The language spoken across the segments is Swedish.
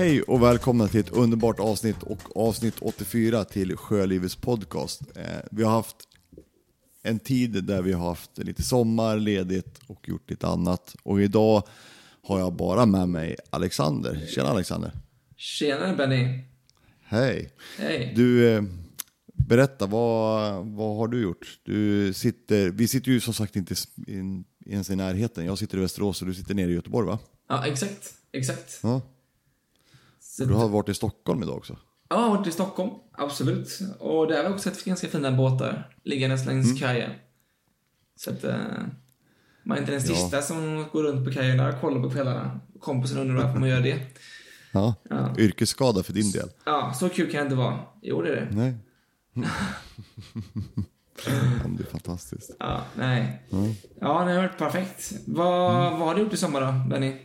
Hej och välkomna till ett underbart avsnitt och avsnitt 84 till Sjölivets podcast. Eh, vi har haft en tid där vi har haft lite sommar, ledigt och gjort lite annat. Och idag har jag bara med mig Alexander. Tjena Alexander! Tjena Benny! Hej! Hej! Du, eh, berätta, vad, vad har du gjort? Du sitter, vi sitter ju som sagt inte in, ens i närheten. Jag sitter i Västerås och du sitter nere i Göteborg va? Ja, exakt. Exakt. Ja. Så, Du har varit i Stockholm idag också? Ja, jag har varit i Stockholm. Absolut. Och där har vi också sett ganska fina båtar liggandes längs Mm. kajen. Så att... Eh, man är inte den Ja. sista som går runt på kajen och kollar på kvällarna. Kompisen undrar varför man gör det. Ja. Ja. Yrkesskada för din del? Ja, så kul kan jag inte vara. Jo, det är det. Nej. Ja, det är fantastiskt. Ja, nej. Mm. Ja, det har varit perfekt. Vad, vad har du gjort i sommar då, Benny?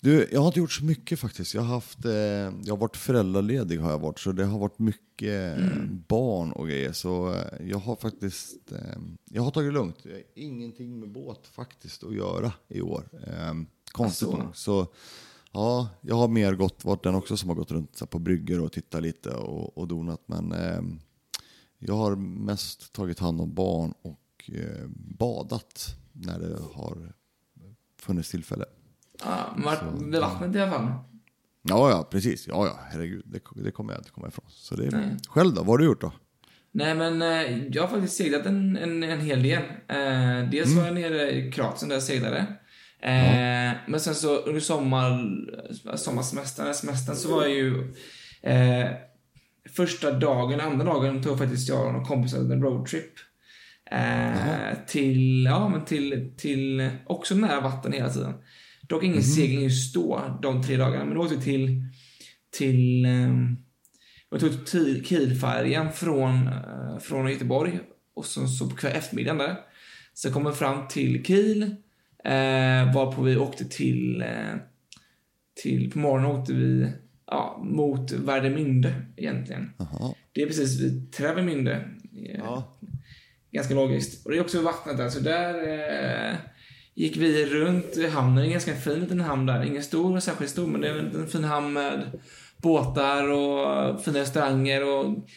Du, jag har inte gjort så mycket faktiskt. Jag har, haft, eh, jag har varit föräldraledig har jag varit, så det har varit mycket eh, barn och grejer. Så eh, jag har faktiskt, eh, jag har tagit det lugnt. Jag har ingenting med båt faktiskt att göra i år. Eh, konstigt nog. Så ja, jag har mer gått, varit den också som har gått runt här, på brygger och tittat lite och, och donat. Men eh, jag har mest tagit hand om barn och badat när det har funnits tillfälle. Ja, vid vattnet i alla fall. Ja, ja, precis. Ja, ja, herregud. Det, det kommer jag inte komma ifrån. Så det är... Nej. Själv då? Vad har du gjort då? Nej, men eh, jag har faktiskt seglat en, en, en hel del. Eh, dels var jag nere i Kroatien där jag seglade. Eh, Men sen så under sommar, sommarsemestern, semestern så var jag ju eh, första dagen, andra dagen tog faktiskt jag och några kompisar en roadtrip. Eh, till, ja men till, till också nära vatten hela tiden. Dock ingen segling just då, de tre dagarna, men då åkte vi till, till ehm, jag tog till Kielfärjan från, eh, från Göteborg och så, så på kväll eftermiddagen där. Så kom vi fram till Kiel, eh, varpå vi åkte till, eh, till, på morgonen åkte vi ja, mot Värdemünde egentligen. Jaha. Det är precis vid Trävemünde. Eh, Ja. Ganska logiskt. Och det är också vattnet där, så där eh, gick vi runt i hamnen. En ganska fin liten hamn där. Ingen stor, särskilt stor, men det är en fin hamn med båtar och fina restauranger och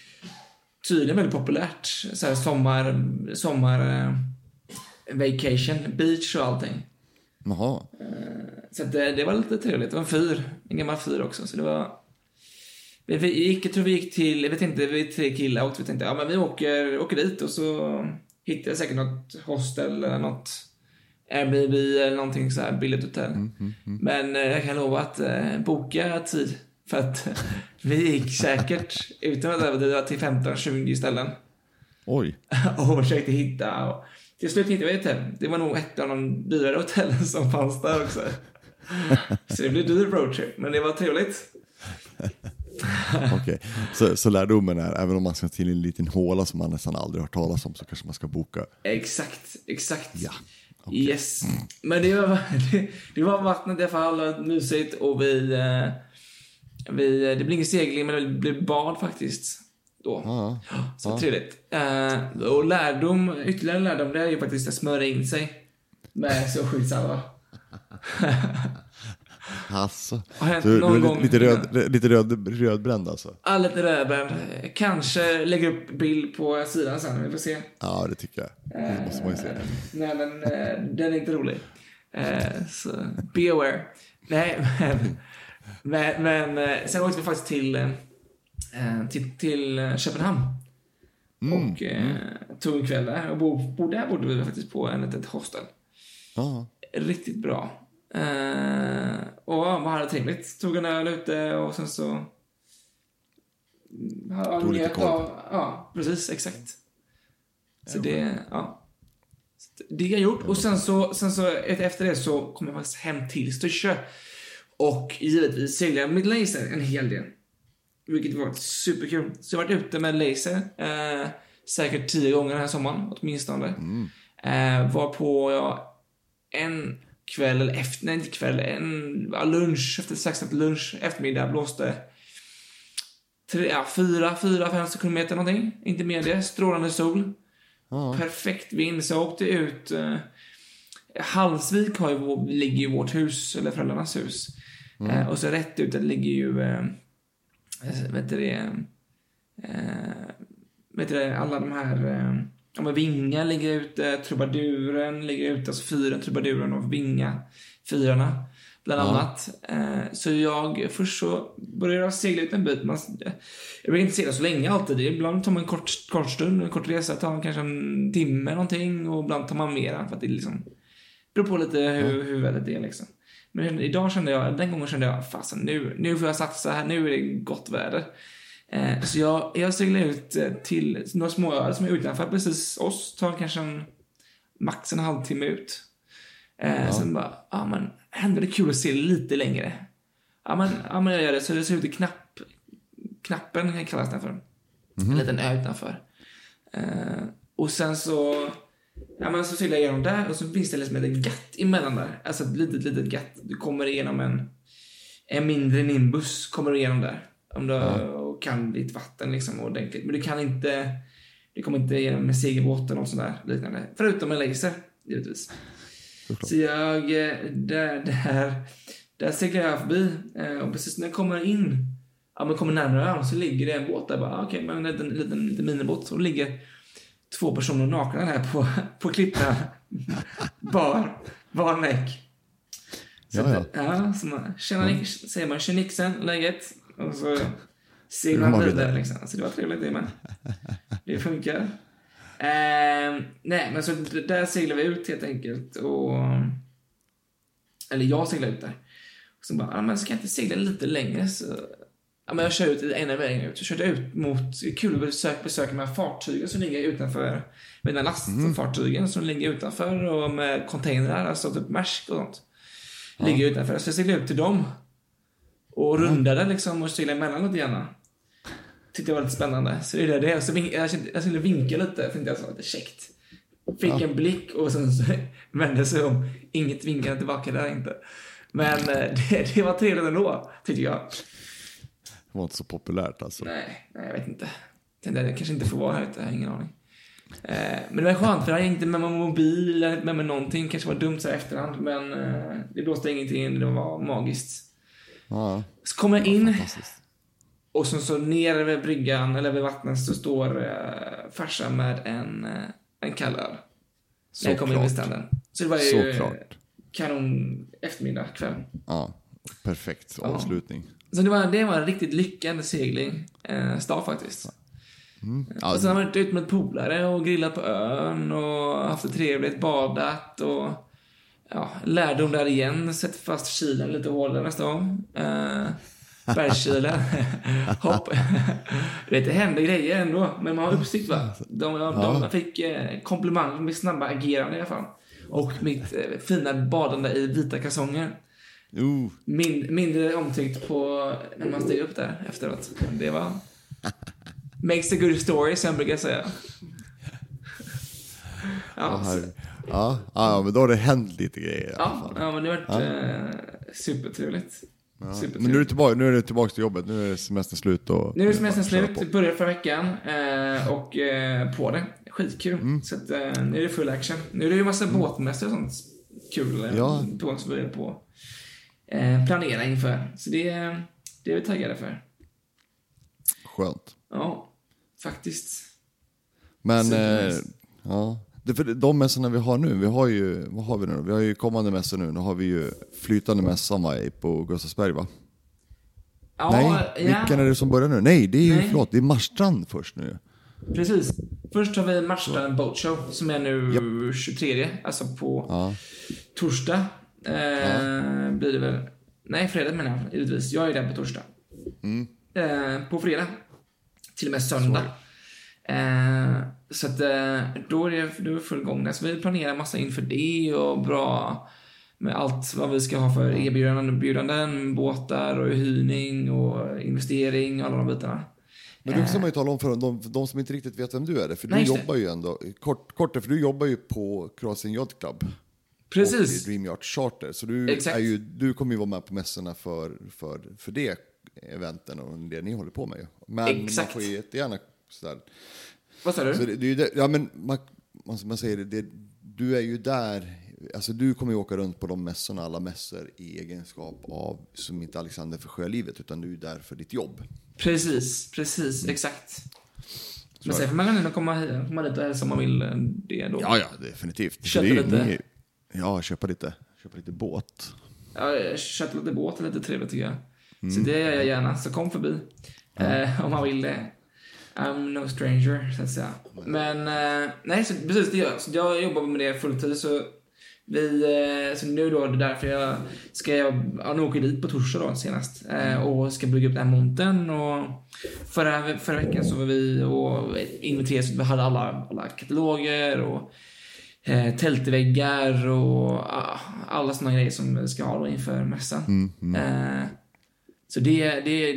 tydligen väldigt populärt. Så här sommar, sommar eh, vacation, beach och allting. Jaha. Så att det, det var lite trevligt. Det var en fyr, en gammal fyr också, så det var... Vi, vi gick, jag tror vi gick till, jag vet inte, vi är tre killar och vi tänkte, ja men vi åker, åker dit och så hittar jag säkert något hostel eller något Airbnb eller någonting så här billigt hotell. Men eh, jag kan lova att eh, boka tid. För att vi gick säkert, utan att överdriva, till 15-20 ställen. Oj. och försökte hitta. Och till slut hittade vi ett hotell. Det var nog ett av de dyrare hotellen som fanns där också. Så det blev dyr roadtrip, men det var trevligt. Okej. Så, så lärdomen är, även om man ska till en liten håla som man nästan aldrig hört talas om så kanske man ska boka. Exakt, exakt. Ja. Yes. Men det var, det, det var vattnet i alla fall, mysigt och vi, eh, vi... Det blev ingen segling, men det blev bad faktiskt. Då. Ja. Så trevligt. Eh, och lärdom, ytterligare lärdom, det är ju faktiskt att smörja in sig med solskyddssalva. Alltså. Har du, någon du är gång lite, röd, lite röd, rödbränd alltså? Ja, lite rödbränd. Kanske lägger upp bild på sidan sen, vi får se. Ja, det tycker jag. Det måste man ju se. Eh, Nej, men eh, den är inte rolig. Eh, så be aware. Nej, men... Men, men eh, sen åkte vi faktiskt till, eh, till, till eh, Köpenhamn. och eh, tog en kväll där. Och bo, bo, där bodde vi faktiskt på en litet hostel. Ja. Riktigt bra. Eh, och man hade trevligt. Tog en öl ute och sen så... Mm, Tog lite njöt korv. av- Ja, precis. Exakt. Så det, ja. Så Det har jag gjort. Och sen så, sen så efter det så kom jag faktiskt hem till Styrsö. Och givetvis seglade jag med laser en hel del. Vilket var superkul. Så jag har varit ute med laser. Eh, säkert tio gånger den här sommaren, åtminstone. Eh, var på jag en kväll, eller efter, nej inte kväll, en lunch, efter, strax efter lunch, eftermiddag blåste tre, ja, fyra, fyra, fem kilometer någonting. Inte mer det. Strålande sol. Ja. Perfekt vind. Så jag åkte ut. Eh, Halsvik har ju, ligger ju vårt hus, eller föräldrarnas hus. Eh, och så rätt ut, det ligger ju, eh, eh, vet du det, eh, vet du det, alla de här, eh, ja men Vinga ligger ute, Trubaduren ligger ute, alltså fyren, Trubaduren och Vinga, fyrarna bland annat. Eh, så jag, först så började jag segla ut en bit. Man, jag vill inte segla så länge alltid. Ibland tar man en kort, kort stund, en kort resa, tar man kanske en timme någonting och ibland tar man mera för att det liksom beror på lite hur, hur vädret är liksom. Men idag kände jag, den gången kände jag, fasen nu, nu får jag satsa här, nu är det gott väder. Eh, så jag, jag seglade ut eh, till några småöar som är utanför precis oss, tar kanske en, max en halvtimme ut. Eh, ja. Sen bara, ja men, händer det kul att se lite längre? Ja men, ja, men jag gör det. Så det ser ut i knapp, knappen kallas den för. Mm -hmm. En liten ö utanför. Eh, och sen så, ja men så seglar jag igenom där och så finns det liksom ett gatt emellan där. Alltså ett litet, litet gatt. Du kommer igenom en, en mindre nimbus, kommer du igenom där. Om du ja. Kan ditt vatten liksom ordentligt. Men du kan inte, du kommer inte igenom med segelbåt eller något sånt där liknande. Förutom med laser, givetvis. Så jag, eh, där, där, där seglar jag förbi eh, och precis när jag kommer in, ja men kommer närmare ön så ligger det en båt där bara, okej, okay, men en liten, liten, liten minibåt och det ligger två personer nakna där på, på klippan. bar, bar näck. Så ja, ja. ja så man, tjena, mm. säger man tjenixen, läget? Och så seglar man vidare liksom. Så det var trevligt det med. Det funkar. Eh, nej, men så där seglar vi ut helt enkelt. Och, eller jag seglar ut där. Och så bara, men ska jag inte segla lite längre? Så, ja, men jag kör ut ena vägen ut. Så körde jag ut mot, kul att besöka, besöka de här fartygen som ligger utanför. Med den lastfartygen mm. som ligger utanför och med containrar, alltså typ Maersk och sånt. Ja. Ligger utanför. Så jag seglade ut till dem. Och rundade liksom och seglade emellan lite grann tyckte jag var lite spännande. Så det är det. Så jag, jag skulle vinka lite, tänkte jag så lite käckt. Fick ja. en blick och sen så vände sig om. Inget vinkade tillbaka där inte. Men eh, det, det var trevligt ändå, tyckte jag. Det var inte så populärt alltså. Nej, nej jag vet inte. Tänkte jag kanske inte får vara här ute, jag har ingen aning. Eh, men det var skönt för jag inte med mig mobil eller med mig någonting. Kanske var dumt så här efterhand men eh, det blåste ingenting. Det var magiskt. Ja. Så kommer jag in. Och sen så nere vid bryggan, eller vid vattnet, så står eh, farsan med en, eh, en kall öl. När jag kom in vid ställen. Så det var ju Såklart. kanon eftermiddag, kväll. Ja, perfekt avslutning. Ja. Så det var, det var en riktigt lyckad segling, eh, stad faktiskt. Mm. Ja. Och sen har man varit ute med polare och grillat på ön och haft det trevligt, badat och ja, lärdom där igen, sätter fast kilen lite hårdare nästa gång. Eh, bergskilen. Hopp. vet, det händer grejer ändå, men man har uppsikt va. De, de, ja. de fick eh, komplimang för mitt snabba agerande i alla fall. Och mitt eh, fina badande i vita kalsonger. Uh. Min, mindre omtyckt på när man steg upp där efteråt. Det var... Makes a good story, som jag brukar säga. Ja, ja, ja, men då har det hänt lite grejer. Ja, ja men det har varit ja. eh, supertrevligt. Ja. Men nu är, du tillbaka, nu är du tillbaka till jobbet, nu är semestern slut. Och nu är semestern slut, började förra veckan eh, och eh, på det. Skitkul. Mm. Så att, eh, nu är det full action. Nu är det ju massa mm. båtmässor och sånt kul eh, ja. på, som vi på eh, planera inför. Så det, det är vi taggade för. Skönt. Ja, faktiskt. Men, eh, ja. Det för de mässorna vi har nu, vi har ju, vad har vi nu Vi har ju kommande mässor nu, nu har vi ju flytande mässan va, på Gustavsberg va? Ja, Nej, ja. vilken är det som börjar nu? Nej, det är ju, Nej. förlåt, det är Marstrand först nu. Precis. Först har vi Marstrand Boat Show som är nu yep. 23, alltså på ja. torsdag. Eh, ja. Blir det väl. Nej, fredag menar jag givetvis. Jag är där på torsdag. Mm. Eh, på fredag. Till och med söndag. Eh, så att eh, då är det, då är det full gång där. Så vi planerar massa inför det och bra med allt vad vi ska ha för erbjudanden, båtar och hyrning och investering och alla de bitarna. Men du ska man ju tala om för de, de som inte riktigt vet vem du är. För du Nej, jobbar ju ändå, kort, kort för du jobbar ju på Kroatien Yacht Club. Precis. Och Dream Yacht Charter. Så du, är ju, du kommer ju vara med på mässorna för, för, för det eventen och det ni håller på med. Men Exakt. man får ju jättegärna sådär, vad sa du? Så det, det är ja, men man, man, man säger det, det, du är ju där alltså du kommer ju åka runt på de mässorna, alla mässor i egenskap av, som inte Alexander för sjölivet, utan du är där för ditt jobb. Precis, precis, Mm. exakt. Men sen får man ändå komma, komma dit och hälsa om man vill eh, det då. Ja, ja, definitivt. Köpa Det lite. ni- Ja, köpa lite. Köpa lite båt. Ja, köpa lite båt är lite trevligt tycker jag. Mm. Så det gör jag gärna, så kom förbi. Eh, om man vill det. I'm no stranger, så att säga. Men, eh, nej, så precis, det gör jag. Så jag jobbar med det fulltid, så vi, eh, så nu då, det är därför jag ska, jag, ja, nu åker jag dit på torsdag då senast. Eh, och ska bygga upp den här montern och förra, förra veckan så var vi och inventerade så vi hade alla, alla kataloger och eh, tältväggar och ah, alla såna grejer som vi ska ha då inför mässan. Eh, så det, det,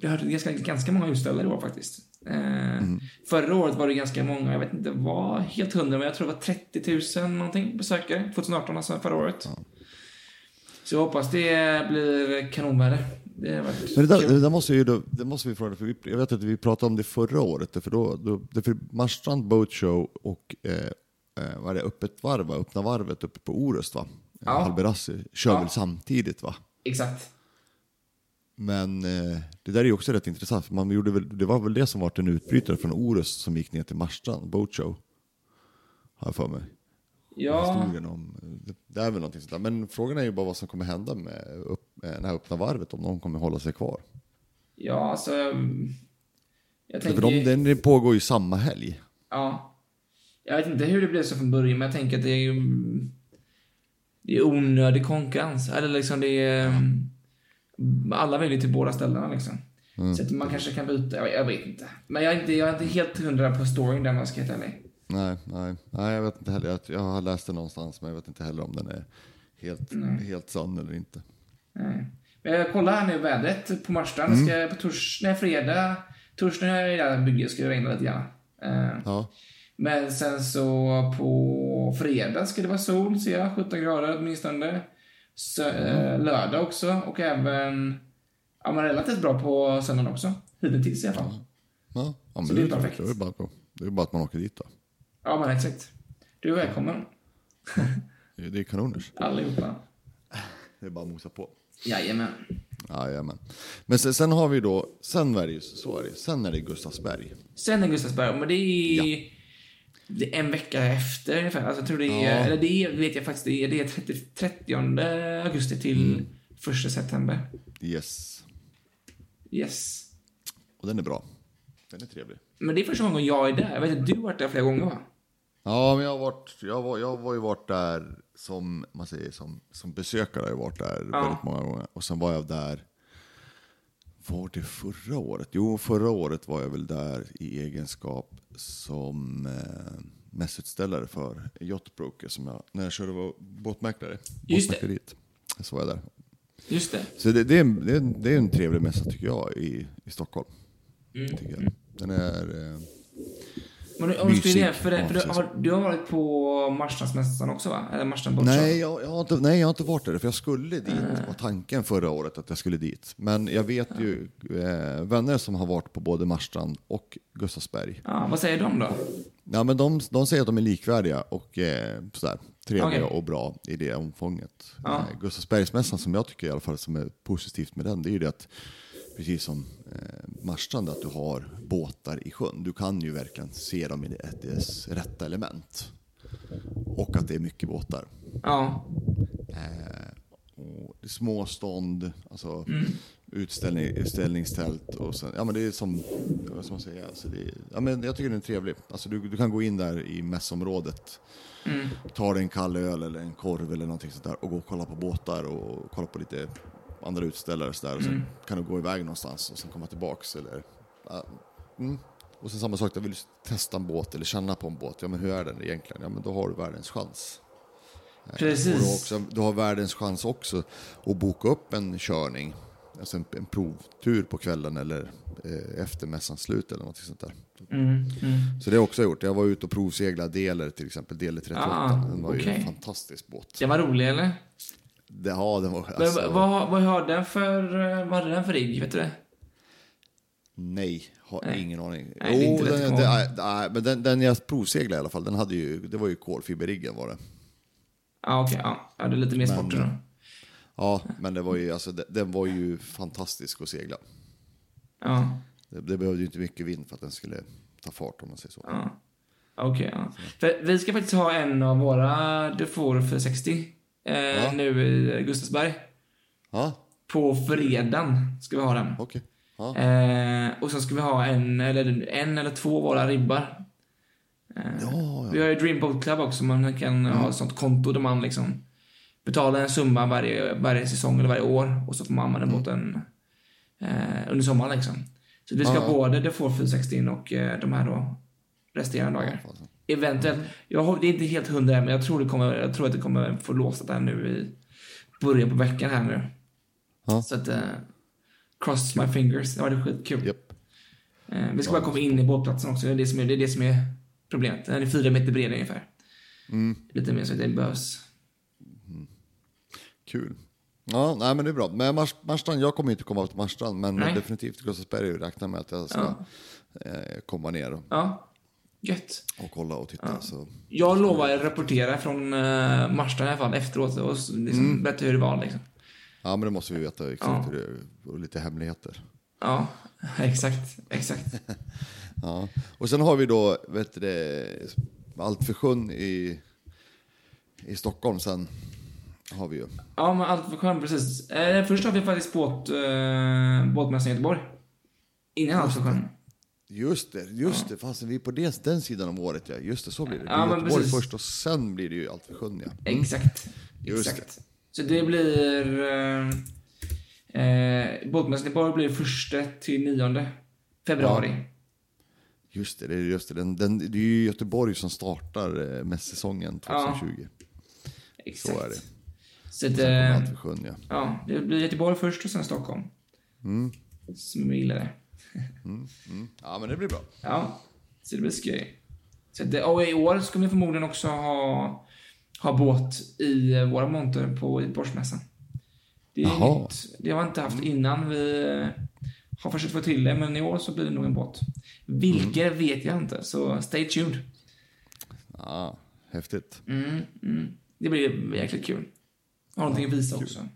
vi hade ganska, ganska många utställare i år faktiskt. Eh, Förra året var det ganska många, jag vet inte vad, helt hundra, men jag tror det var 30 000 någonting besökare. 2018 alltså, förra året. Så jag hoppas det blir kanonväder. Det Men det där, det där måste, ju, då- det måste vi fråga, för vi, jag vet att vi pratade om det förra året, för då, då det för Marstrand Boat Show och eh, eh, vad är det, öppet varv, va? öppna varvet uppe på Orust va? Ja. Halberassi kör Ja. väl samtidigt va? Exakt. Men eh, det där är ju också rätt intressant, för man gjorde väl, det var väl det som var en utbrytare från Orust som gick ner till Marstrand Boat Show. Har jag för mig. Ja, Historien om, det, det är väl någonting sånt där. Men frågan är ju bara vad som kommer hända med upp, med det här öppna varvet, om de kommer hålla sig kvar. ja alltså... mm, Jag För tänker... de, den pågår ju samma helg. Ja. Jag vet inte hur det blev så från början, men jag tänker att det är ju... Det är onödig konkurrens. Eller liksom det är... Alla vill ju till båda ställena liksom. Så att man kanske kan byta, jag, jag vet inte. Men jag är inte, jag är inte helt hundra på storyn där jag ska helt ärlig. Nej, nej, nej, jag vet inte heller. Jag, jag har läst det någonstans, men jag vet inte heller om den är helt, helt sann eller inte. Nej. Men jag kollar här nu vädret på Marstrand. Ska på tors, nej, fredag, torsdag jag är där och bygger ska det regna lite grann. Eh, Ja, Men sen så på fredag ska det vara sol, ser jag. 17 grader åtminstone. Eh, lördag också och även ja, men relativt bra på söndagen också. Hittills i alla fall. ja, ja Så det, det är är perfekt. det är bara, det är bara att man åker dit då. Ja, men exakt. Du är välkommen Det är, det är kanoners. allihopa. Det är bara att mosa på. Jajamän. Jajamän. Men sen, sen har vi då, sen är det ju är det, sen är det Gustavsberg. Sen är Gustavsberg, men det är, det är en vecka efter ungefär. Alltså, jag tror det är, Ja. eller det vet jag faktiskt, det är, det är 30, 30 augusti till 1 september. Yes. Yes. Och den är bra. Den är trevlig. Men det är första gången jag är där. Jag vet att du har varit där flera gånger va? Ja, men jag har, varit, jag, var, jag var ju varit där som, man säger, som, som besökare. har Jag varit där Ja. väldigt många gånger. Och sen var jag där, var det förra året? Jo, förra året var jag väl där i egenskap som eh, mässutställare för Yachtbroker. Som jag, när jag körde var båtmäklare. Just det. Så var jag där. Just det. Så det, det, är, en- det, är, en- det är en trevlig mässa tycker jag i, i Stockholm. Mm. Tycker jag. Den är... Eh, Men om du skulle Mysig. jämföra, Ja, för du har, du har varit på Marstrandsmässan också va? Eller Marstrand? Nej jag, jag har inte, nej, jag har inte varit där, för jag skulle dit. var tanken förra året att jag skulle dit. Men jag vet ju eh, vänner som har varit på både Marstrand och Gustavsberg. Ja, vad säger de då? Ja, men de, de säger att de är likvärdiga och eh, sådär, trevliga Okej. och bra i det omfånget. Ja. Eh, Gustavsbergsmässan som jag tycker i alla fall som är positivt med den, det är ju det att precis som eh, Marstrand, att du har båtar i sjön. Du kan ju verkligen se dem i det- dess rätta element. Och att det är mycket båtar. Ja. Eh, och det är småstånd, alltså Mm. utställning, utställningstält och sen, ja men det är som, vad ska man säga, alltså det ja men jag tycker den är trevlig. Alltså du, du kan gå in där i mässområdet, Mm. ta dig en kall öl eller en korv eller någonting sånt där och gå och kolla på båtar och kolla på lite andra utställare och sådär. Och sen Mm. kan du gå iväg någonstans och sen komma tillbaks eller, ja, mm. Och sen samma sak, där vill du testa en båt eller känna på en båt, ja men hur är den egentligen? Ja men då har du världens chans. Och du, har Precis. också, du har världens chans också att boka upp en körning, alltså en, en provtur på kvällen eller eh, efter mässans slut eller något sånt där. Mm. Mm. Så det har jag också gjort. Jag var ute och provseglade Deler till exempel, Deler 38. Ah, den var ju okej. en fantastisk båt. Den var rolig eller? Det, ja, den var... Men Alltså, vad, vad, vad har den för, eh, vad hade den för rigg? Vet du det? Nej, har Nej. ingen aning. Nej, är inte den, det, nej, men den, den jag provseglade i alla fall, den hade ju, det var ju kolfiberriggen var det. Ja, okej. ja. ja, det är lite mer sporter då. Ja, men det var ju, alltså, den var ju fantastisk att segla. Ja, Det, det behövde ju inte mycket vind för att den skulle ta fart om man säger så. ja. Okej, ja. För vi ska faktiskt ha en av våra Dufour 460 eh, Ja. nu i Gustavsberg. Ja, På fredagen ska vi ha den. okej. Ja. Eh, och sen ska vi ha en eller, en eller två våra ribbar. Ja, ja. Vi har ju Dream Boat Club också, man kan ha ett sånt konto där man liksom betalar en summa varje, varje säsong eller varje år och så får man använda båten eh, under sommaren liksom. Så vi ska både The 460 och eh, de här då resterande dagar. Eventuellt. Jag har, det är inte helt hundra men jag tror, det kommer, jag tror att det kommer få låst där nu i början på veckan här nu. Ja. Så att, eh, cross my fingers. Det var det skitkul. Japp. Eh, vi ska bara komma in i båtplatsen också. Det är det som är, det är, det som är problemet. Den är fyra meter bred ungefär. Mm. Lite mer så att det behövs. Kul. Ja, nej men det är bra. Men Mars, Marstrand, jag kommer inte komma till Marstrand, men Nej. definitivt och räknar med att jag ska eh, komma ner Ja, gött. och kolla och titta. Så. Jag lovar att rapportera från uh, Marstrand i alla fall efteråt och liksom Mm. berätta hur det var. Liksom. Ja, men det måste vi veta exakt Ja. hur det är och lite hemligheter. Ja, exakt. Exakt. Ja. Och sen har vi då, vet du allt för sjön i, i Stockholm sen har vi ju. Ja, men allt för sjön, precis. Eh, först har vi faktiskt båt, eh, båtmässan i Göteborg. Innan allt för sjön. Just det, just det, fast vi är på det, den sidan om året ja. Just det, så blir det. Det Ja, är men Göteborg precis. först och sen blir det ju allt för sjön ja. Exakt. Just Exakt. Så det blir... Eh, eh, båtmässan blir första till nionde februari. Just det, det är, just det. Den, den, det är ju Göteborg som startar eh, mässäsongen 2020. Exakt. Så är det. Så allt för sjön ja. ja, det blir Göteborg först och sen Stockholm. Mm. Som gillar det. Ja, men det blir bra. Ja, så det blir skoj. Så att det, och i år ska vi förmodligen också ha, ha båt i våra monter på Göteborgsmässan. Det är Jaha. nytt. Det har vi inte haft innan. Vi eh, har försökt få till det, men i år så blir det nog en båt. Vilken vet jag inte, så stay tuned. Ja, häftigt. Mm, mm. Det blir jäkligt kul. Har någonting att visa också.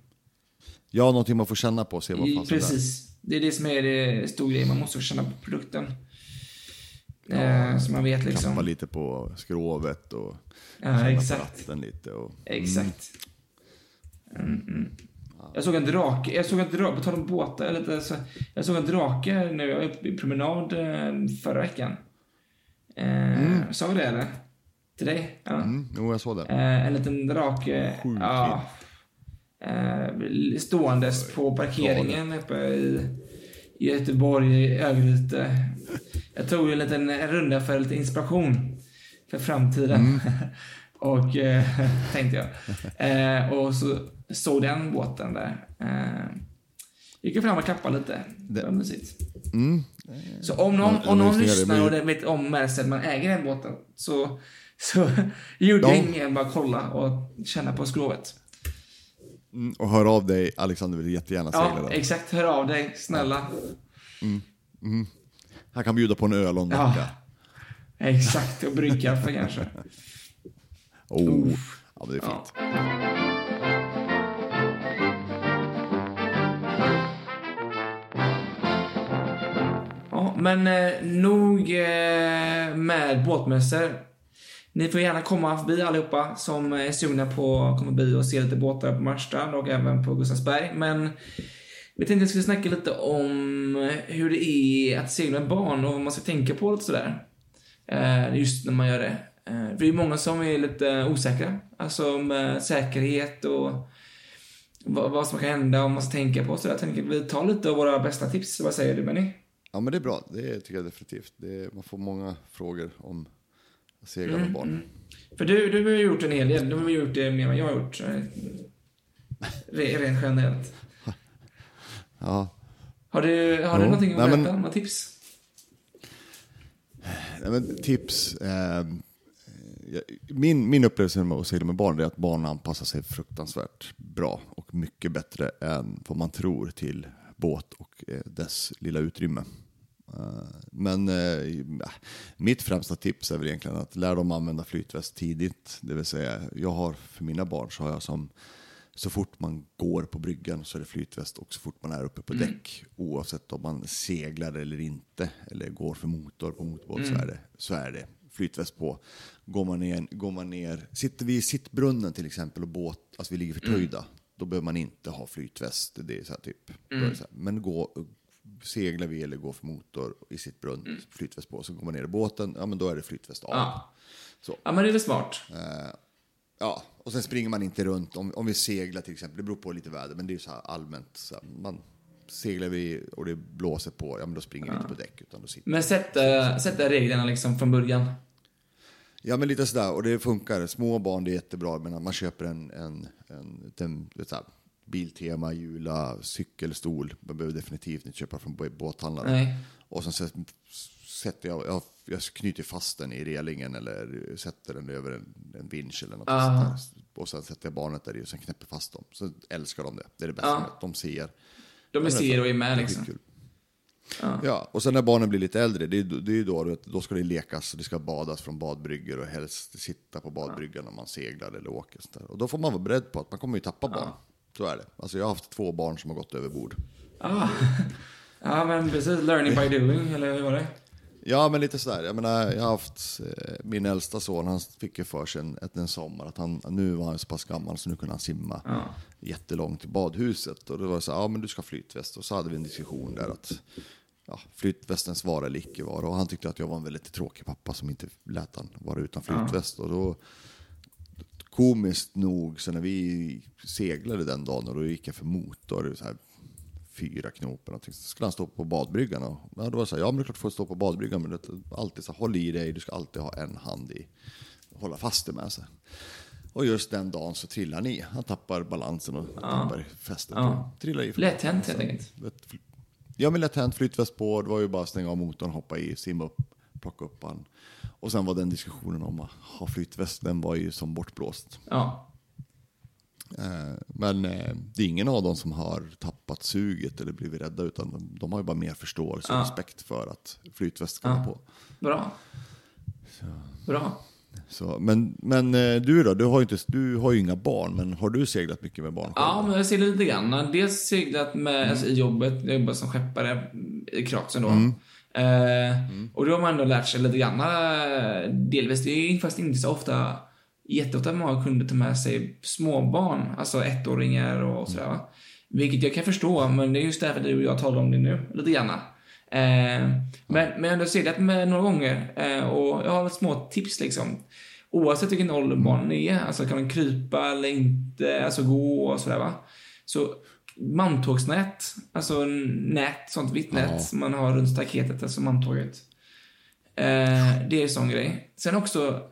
Ja, någonting man får känna på och se vad fan som är. Det är det som är det stora grejen. Man måste känna på produkten. eh, så man vet liksom. Kappa lite på skrovet och Ja, känna på exakt. ratten lite. Och, Exakt. Mm, mm. Jag såg en drake, jag såg en drake, på tal om båtar, eller så, jag såg en drake nu, jag var i promenad eh, förra veckan. Eh, Sa vi det eller? Till dig? Ja. mm, jo, jag såg det. Eh, en liten drake, Sjukt ja, eh, ståendes på parkeringen uppe i, i Göteborg, i Örgryte. Jag tog en liten runda för lite inspiration för framtiden. och eh, tänkte jag. Eh, och så såg den båten där. Eh, gick fram och klappade lite. Det var mysigt. Mm. Så om någon, om någon lyssnar och vet om Merced, man äger den båten, så, så gjorde Ja. än bara kolla och känna på skrovet. Mm, och hör av dig, Alexander vill jättegärna segla Ja, exakt. Hör av dig, snälla. Han kan bjuda på en öl och en Ja. Exakt, och brygga för kanske. Oh. Ja, men det är Ja. fint. Ja, men eh, nog eh, med båtmässor. Ni får gärna komma förbi allihopa som eh, är sugna på att komma förbi och se lite båtar på Marstrand och även på Gustavsberg. Men vi tänkte att vi skulle snacka lite om eh, hur det är att segla med barn och vad man ska tänka på och sådär. Eh, just när man gör det. För det är många som är lite osäkra. Alltså om säkerhet och vad, som kan hända och vad man ska tänka på. Så jag tänker att vi tar lite av våra bästa tips. Vad säger du Benny? Ja, men det är bra. Det tycker jag definitivt. Det är, man får många frågor om att segla Mm, med barn. För du, du har gjort en hel del. Du har ju gjort det mer än jag har gjort. eh, re- Rent generellt. Ja. Har du, har Jo, du någonting att nej, berätta? men- Några tips? Nej, men tips. Eh, min, min upplevelse med att segla med barn är att barn anpassar sig fruktansvärt bra och mycket bättre än vad man tror till båt och eh, dess lilla utrymme. Eh, Men eh, mitt främsta tips är väl egentligen att lära dem använda flytväst tidigt. Det vill säga, jag har för mina barn så har jag som så fort man går på bryggan så är det flytväst och så fort man är uppe på däck, oavsett om man seglar eller inte, eller går för motor på motorbåt så, är det, så är det flytväst på. Går man ner, går man ner sitter vi i sittbrunnen till exempel och båt, alltså vi ligger förtöjda, då behöver man inte ha flytväst. Det är så här typ. Så här. Men gå, seglar vi eller går för motor i sitt brunn, flytväst på, så går man ner i båten, ja men då är det flytväst av. Ja. Så. Ja, men det är väl smart. Ja, och sen springer man inte runt. Om, om vi seglar till exempel, det beror på lite väder, men det är ju så här allmänt. Så här, man seglar vi och det blåser på, ja men då springer vi inte på däck utan då sitter Men sätta, sätta reglerna liksom från början. Ja men lite sådär, och det funkar. Små barn det är jättebra, men man köper en, en, en, en, här, Biltema, Jula, cykelstol. Man behöver definitivt inte köpa från båthandlaren. Nej. Och sen sä- sätter jag, jag, jag knyter fast den i relingen eller sätter den över en, en vinsch eller något. Där. Och sen sätter jag barnet där i och sen knäpper fast dem. Så älskar de det. Det är det bästa. Det. De ser. De är ser och är med Det är liksom. skitkul. Ja, och sen när barnen blir lite äldre, det är, det är ju då, då ska det lekas, det ska badas från badbryggor och helst sitta på badbryggan när man seglar eller åker. Sånt där. Och då får man vara beredd på att man kommer ju tappa barn. Så är det. Alltså jag har haft två barn som har gått över bord. Ah. Ja, men precis. Learning by doing, eller hur var det? Ja, men lite sådär. Jag menar, jag har haft eh, min äldsta son, han fick ju för sig en, en sommar att han, nu var han så pass gammal så nu kunde han simma Ja. jättelångt till badhuset. Och det var så här, ja men du ska ha flytväst. Och så hade vi en diskussion där att ja, flytvästens vara eller icke vara. Och han tyckte att jag var en väldigt tråkig pappa som inte lät han vara utan flytväst. Och då, komiskt nog, så när vi seglade den dagen och då gick jag för motor, så här, fyra knop eller så skulle han stå på badbryggan. Och, ja, då var så här, ja men det är klart du får stå på badbryggan, men det, alltid så här, håll i dig, du ska alltid ha en hand i, hålla fast det med sig. Och just den dagen så trillar han i. Han tappar balansen och tappar fästet. Ja. Trillar i. Lätt hänt, helt enkelt. Ja, men lätt hänt, flytväst på, det var ju bara att stänga av motorn, hoppa i, simma upp, plocka upp han. Och sen var den diskussionen om att ha flytväst, den var ju som bortblåst. Ja. Eh, Men eh, det är ingen av dem som har tappat suget eller blivit rädda, utan de, de har ju bara mer förståelse och Ja. respekt för att flytväst ska vara Ja. på. Bra. Bra. Så, men men eh, du då, du har, ju inte, du har ju inga barn, men har du seglat mycket med barn? själv? Ja, men jag ser lite grann. Dels seglat med, alltså, i jobbet, jag jobbar som skeppare i Kroatien då. Eh, Och då har man ändå lärt sig lite grann. eh, Delvis, det är faktiskt inte så ofta, jätteofta många kunder tar med sig småbarn, alltså ettåringar och sådär. va. Vilket jag kan förstå, men det är just därför du och jag talar om det nu, lite grann. Eh, men, men jag har ändå seglat med några gånger eh, och jag har små tips liksom. Oavsett vilken ålder barnen är, alltså kan de krypa eller inte, alltså gå och sådär va. Så manntågsnät, alltså nät, sånt vitt nät Ja. som man har runt staketet, alltså manntåget. Eh, det är en sån grej. Sen också,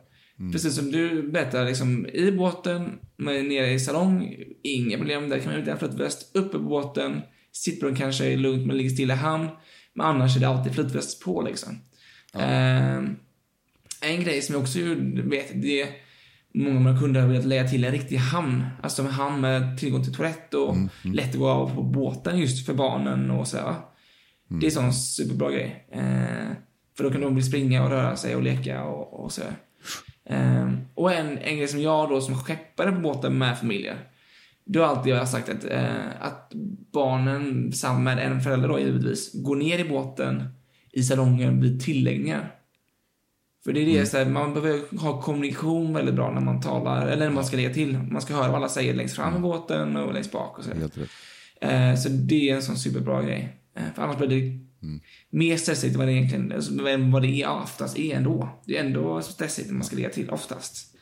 precis som du berättade, liksom, i båten, men nere i salong, inga problem. Där kan man utan flytväst. Uppe på båten, sittbrunn kanske är lugnt men ligger stilla i hamn. Men annars är det alltid flytväst på liksom. Eh, en grej som jag också vet, det är Många av mina kunder har velat lägga till en riktig hamn. Alltså en hamn med tillgång till toalett och lätt att gå av på båten just för barnen och så. här, va. Det är en sån superbra grej. Eh, för då kan de bli springa och röra sig och leka och, och så. Eh, och en, en grej som jag då som skeppare på båten med familjer. Då har alltid jag sagt att, eh, att barnen, samman med en förälder då givetvis, går ner i båten i salongen vid tilläggningar. För det är det, så här, man behöver ha kommunikation väldigt bra när man talar, eller när man ska lägga till. Man ska höra vad alla säger längst fram i båten och längst bak och så. Eh, så det är en sån superbra grej. Eh, för annars blir det mer stressigt än vad det egentligen alltså, än vad det är, oftast är ändå. Det är ändå stressigt när man ska lägga till, oftast.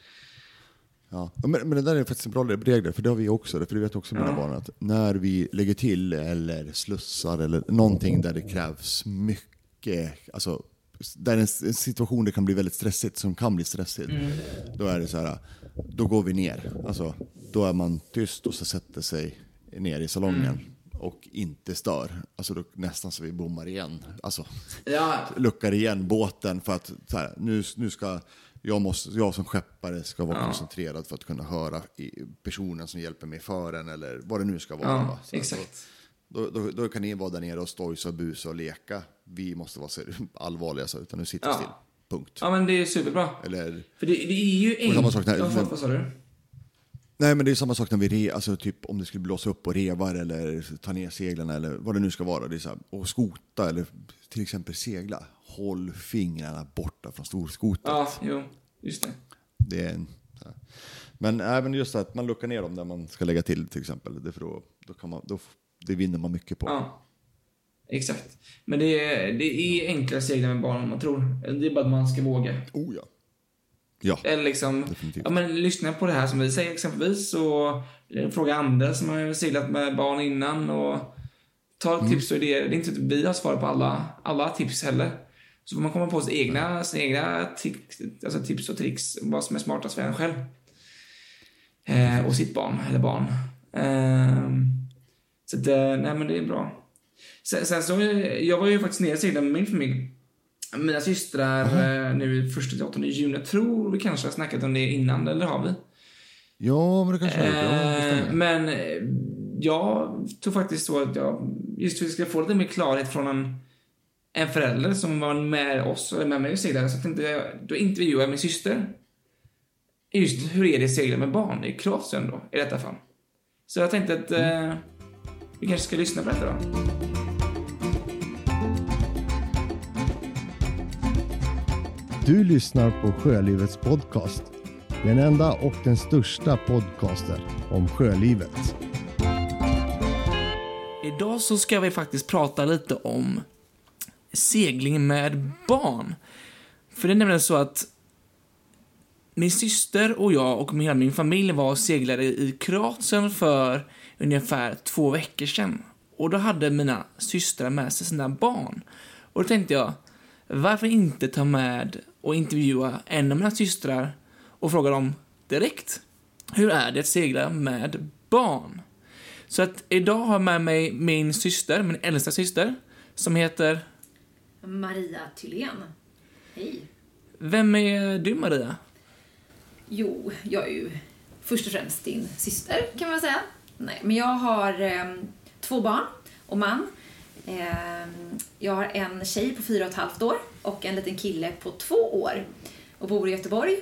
Ja. Men, men det där är faktiskt en bra regel, för det har vi också, för det vet också mina barn, att när vi lägger till eller slussar eller någonting där det krävs mycket, alltså där en, en situation det kan bli väldigt stressigt, som kan bli stressigt, då är det så här, då går vi ner. Alltså, då är man tyst och så sätter sig ner i salongen och inte stör. Alltså då, nästan så vi bommar igen. Alltså, Ja, luckar igen båten för att så här, nu, nu ska jag, måste, jag som skeppare ska vara koncentrerad för att kunna höra personen som hjälper mig för en eller vad det nu ska vara. ja va? Så, exakt. Då, då, då kan ni vara där nere och stojsa och busa och leka. Vi måste vara allvarliga, så, utan nu sitter vi Ja. still. Punkt. Ja, men det är superbra. Eller, För det, det är ju Och samma sak enkelt. när- Ja, vad, sa du? nej men det är samma sak när vi re, alltså typ om det skulle blåsa upp och revar eller ta ner seglen eller vad det nu ska vara. Det är så här, och skota eller till exempel segla. Håll fingrarna borta från storskotet. Ja, jo. Just det. Det är en. Men även just att man luckar ner dem där man ska lägga till till exempel. Det, för då, då kan man, då, det vinner man mycket på. Ja. Exakt. Men det är, det är enklare att segla med barn än man tror. Det är bara att man ska våga. Oh ja. Ja, Eller liksom, Definitivt. ja men lyssna på det här som vi säger exempelvis och eh, fråga andra som har seglat med barn innan och ta Mm. tips och idéer. Det är inte att vi har svar på alla, alla tips heller. Så får man komma på sina egna, sina egna tics, alltså tips och tricks, vad som är smartast för en själv. Eh, och sitt barn, eller barn. Ehm, så eh, nej men det är bra. Sen, sen så, jag var ju faktiskt nere och seglade med min familj. Mina systrar eh, nu första till 8 juni. Jag tror vi kanske har snackat om det innan, eller har vi? ja men det kanske har gjort. Det Eh, stämmer. men eh, jag tror faktiskt så att jag, just för att vi ska få lite mer klarhet från en, en förälder som var med oss är med mig och seglade, så tänkte jag, då intervjuade jag min syster. Just hur är det att segla med barn i Kroatien då, i detta fall. Så jag tänkte att eh, vi kanske ska lyssna på detta då. Du lyssnar på Sjölivets podcast. Den enda och den största podcasten om sjölivet. Idag så ska vi faktiskt prata lite om segling med barn. För det är nämligen så att min syster och jag och hela min familj var och seglade i Kroatien för ungefär två veckor sedan. Och då hade mina systrar med sig sina barn. Och då tänkte jag, varför inte ta med och intervjua en av mina systrar och fråga dem direkt. Hur är det att segla med barn? Så att idag har jag med mig min syster, min äldsta syster, som heter... Maria Thylén. Hej. Vem är du, Maria? Jo, jag är ju först och främst din syster kan man säga. Nej, men jag har eh, två barn och man. Eh, jag har en tjej på fyra och ett halvt år och en liten kille på två år och bor i Göteborg.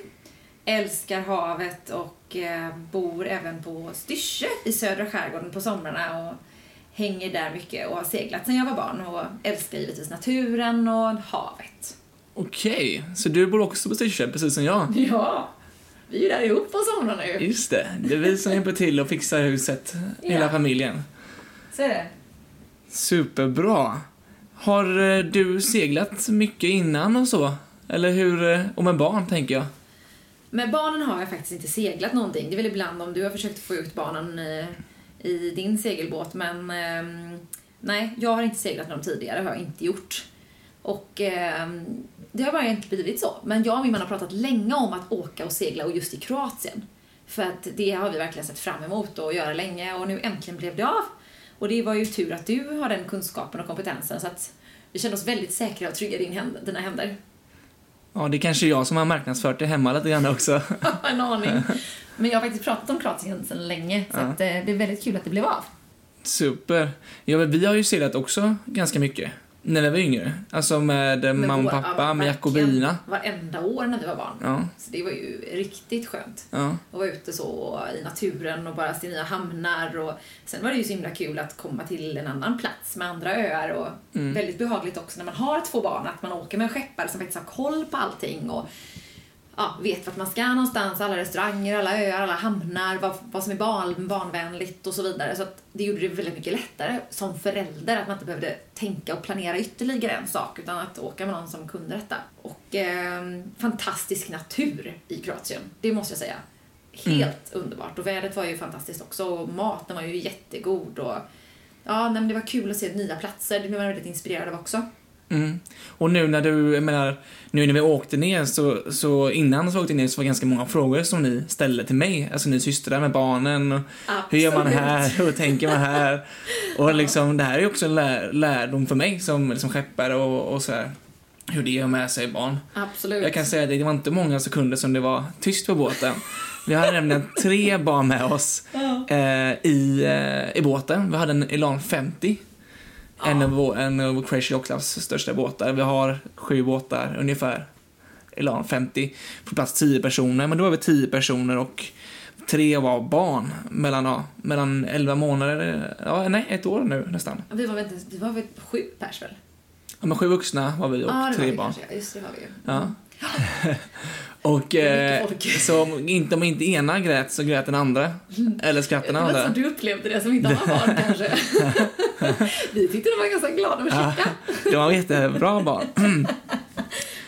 Älskar havet och eh, bor även på Styrsö i södra skärgården på somrarna och hänger där mycket och har seglat sedan jag var barn och älskar givetvis naturen och havet. Okej, så du bor också på Styrsö, precis som jag? Ja, vi är där ihop på somrarna ju. Just det, det är vi som hjälper till och fixar huset, hela Ja. familjen. Så är det. Superbra. Har eh, du seglat mycket innan och så? Eller hur, eh, och med barn, tänker jag. Med barnen har jag faktiskt inte seglat någonting. Det är väl ibland om du har försökt få ut barnen i, i din segelbåt, men ehm, nej, jag har inte seglat med dem tidigare, har jag inte gjort. Och ehm, det har bara egentligen blivit så. Men jag och min man har pratat länge om att åka och segla och just i Kroatien. För att det har vi verkligen sett fram emot och göra länge och nu äntligen blev det av. Och det var ju tur att du har den kunskapen och kompetensen så att vi kände oss väldigt säkra och trygga i din händ, dina händer. Ja, det är kanske jag som har marknadsfört det hemma lite grann också. en aning. Men jag har faktiskt pratat om Kroatien sedan länge, så Ja. att, eh, det är väldigt kul att det blev av. Super. Ja, men vi har ju seglat också ganska mycket. När vi var yngre. Alltså med, eh, Med mamma och pappa, ja, med Jakobina. Varenda år när vi var barn. Ja, Så det var ju riktigt skönt. ja. Att vara ute så i naturen och bara se nya hamnar. Och sen var det ju så himla kul att komma till en annan plats med andra öar. Och Mm. väldigt behagligt också när man har två barn, att man åker med en skeppare som faktiskt har koll på allting. Och ja, vet vart man ska någonstans, alla restauranger, alla öar, alla hamnar, vad, vad som är barn, barnvänligt och så vidare. Så det gjorde det väldigt mycket lättare som förälder att man inte behövde tänka och planera ytterligare en sak utan att åka med någon som kunde detta. Och eh, fantastisk natur i Kroatien, det måste jag säga. Helt underbart. Och vädret var ju fantastiskt också och maten var ju jättegod och ja, nej, det var kul att se nya platser. Det blev man väldigt inspirerad av också. Mm. Och nu när du, jag menar, nu när vi åkte ner så, så innan så åkte ner så var det ganska många frågor som ni ställde till mig, alltså ni systrar med barnen och hur gör man här, hur tänker man här? Och liksom, det här är ju också en lär, lärdom för mig som, som skeppare och, och så här, hur det gör med sig barn. Absolut. Jag kan säga att det var inte många sekunder som det var tyst på båten. Vi hade nämligen tre barn med oss eh, i, eh, i båten. Vi hade en Elan 50. En av vår, en av Crazy Clubs största båtar. Vi har sju båtar ungefär. Elan 50. På plats 10 personer, men då var vi 10 personer och tre var barn mellan, ja, mellan 11 månader, ja nej, ett år nu nästan. Vi var väl, vi var väl sju pers väl? Ja, men sju vuxna var vi och Ja, var tre barn. kanske. Just det var vi ju. Ja. och eh, så om inte, om inte ena grät så grät den andra. Eller skrattade den Det var så andra. du upplevde det som inte har barn kanske. vi tyckte de var ganska glada och Ja, käcka. det var jättebra barn.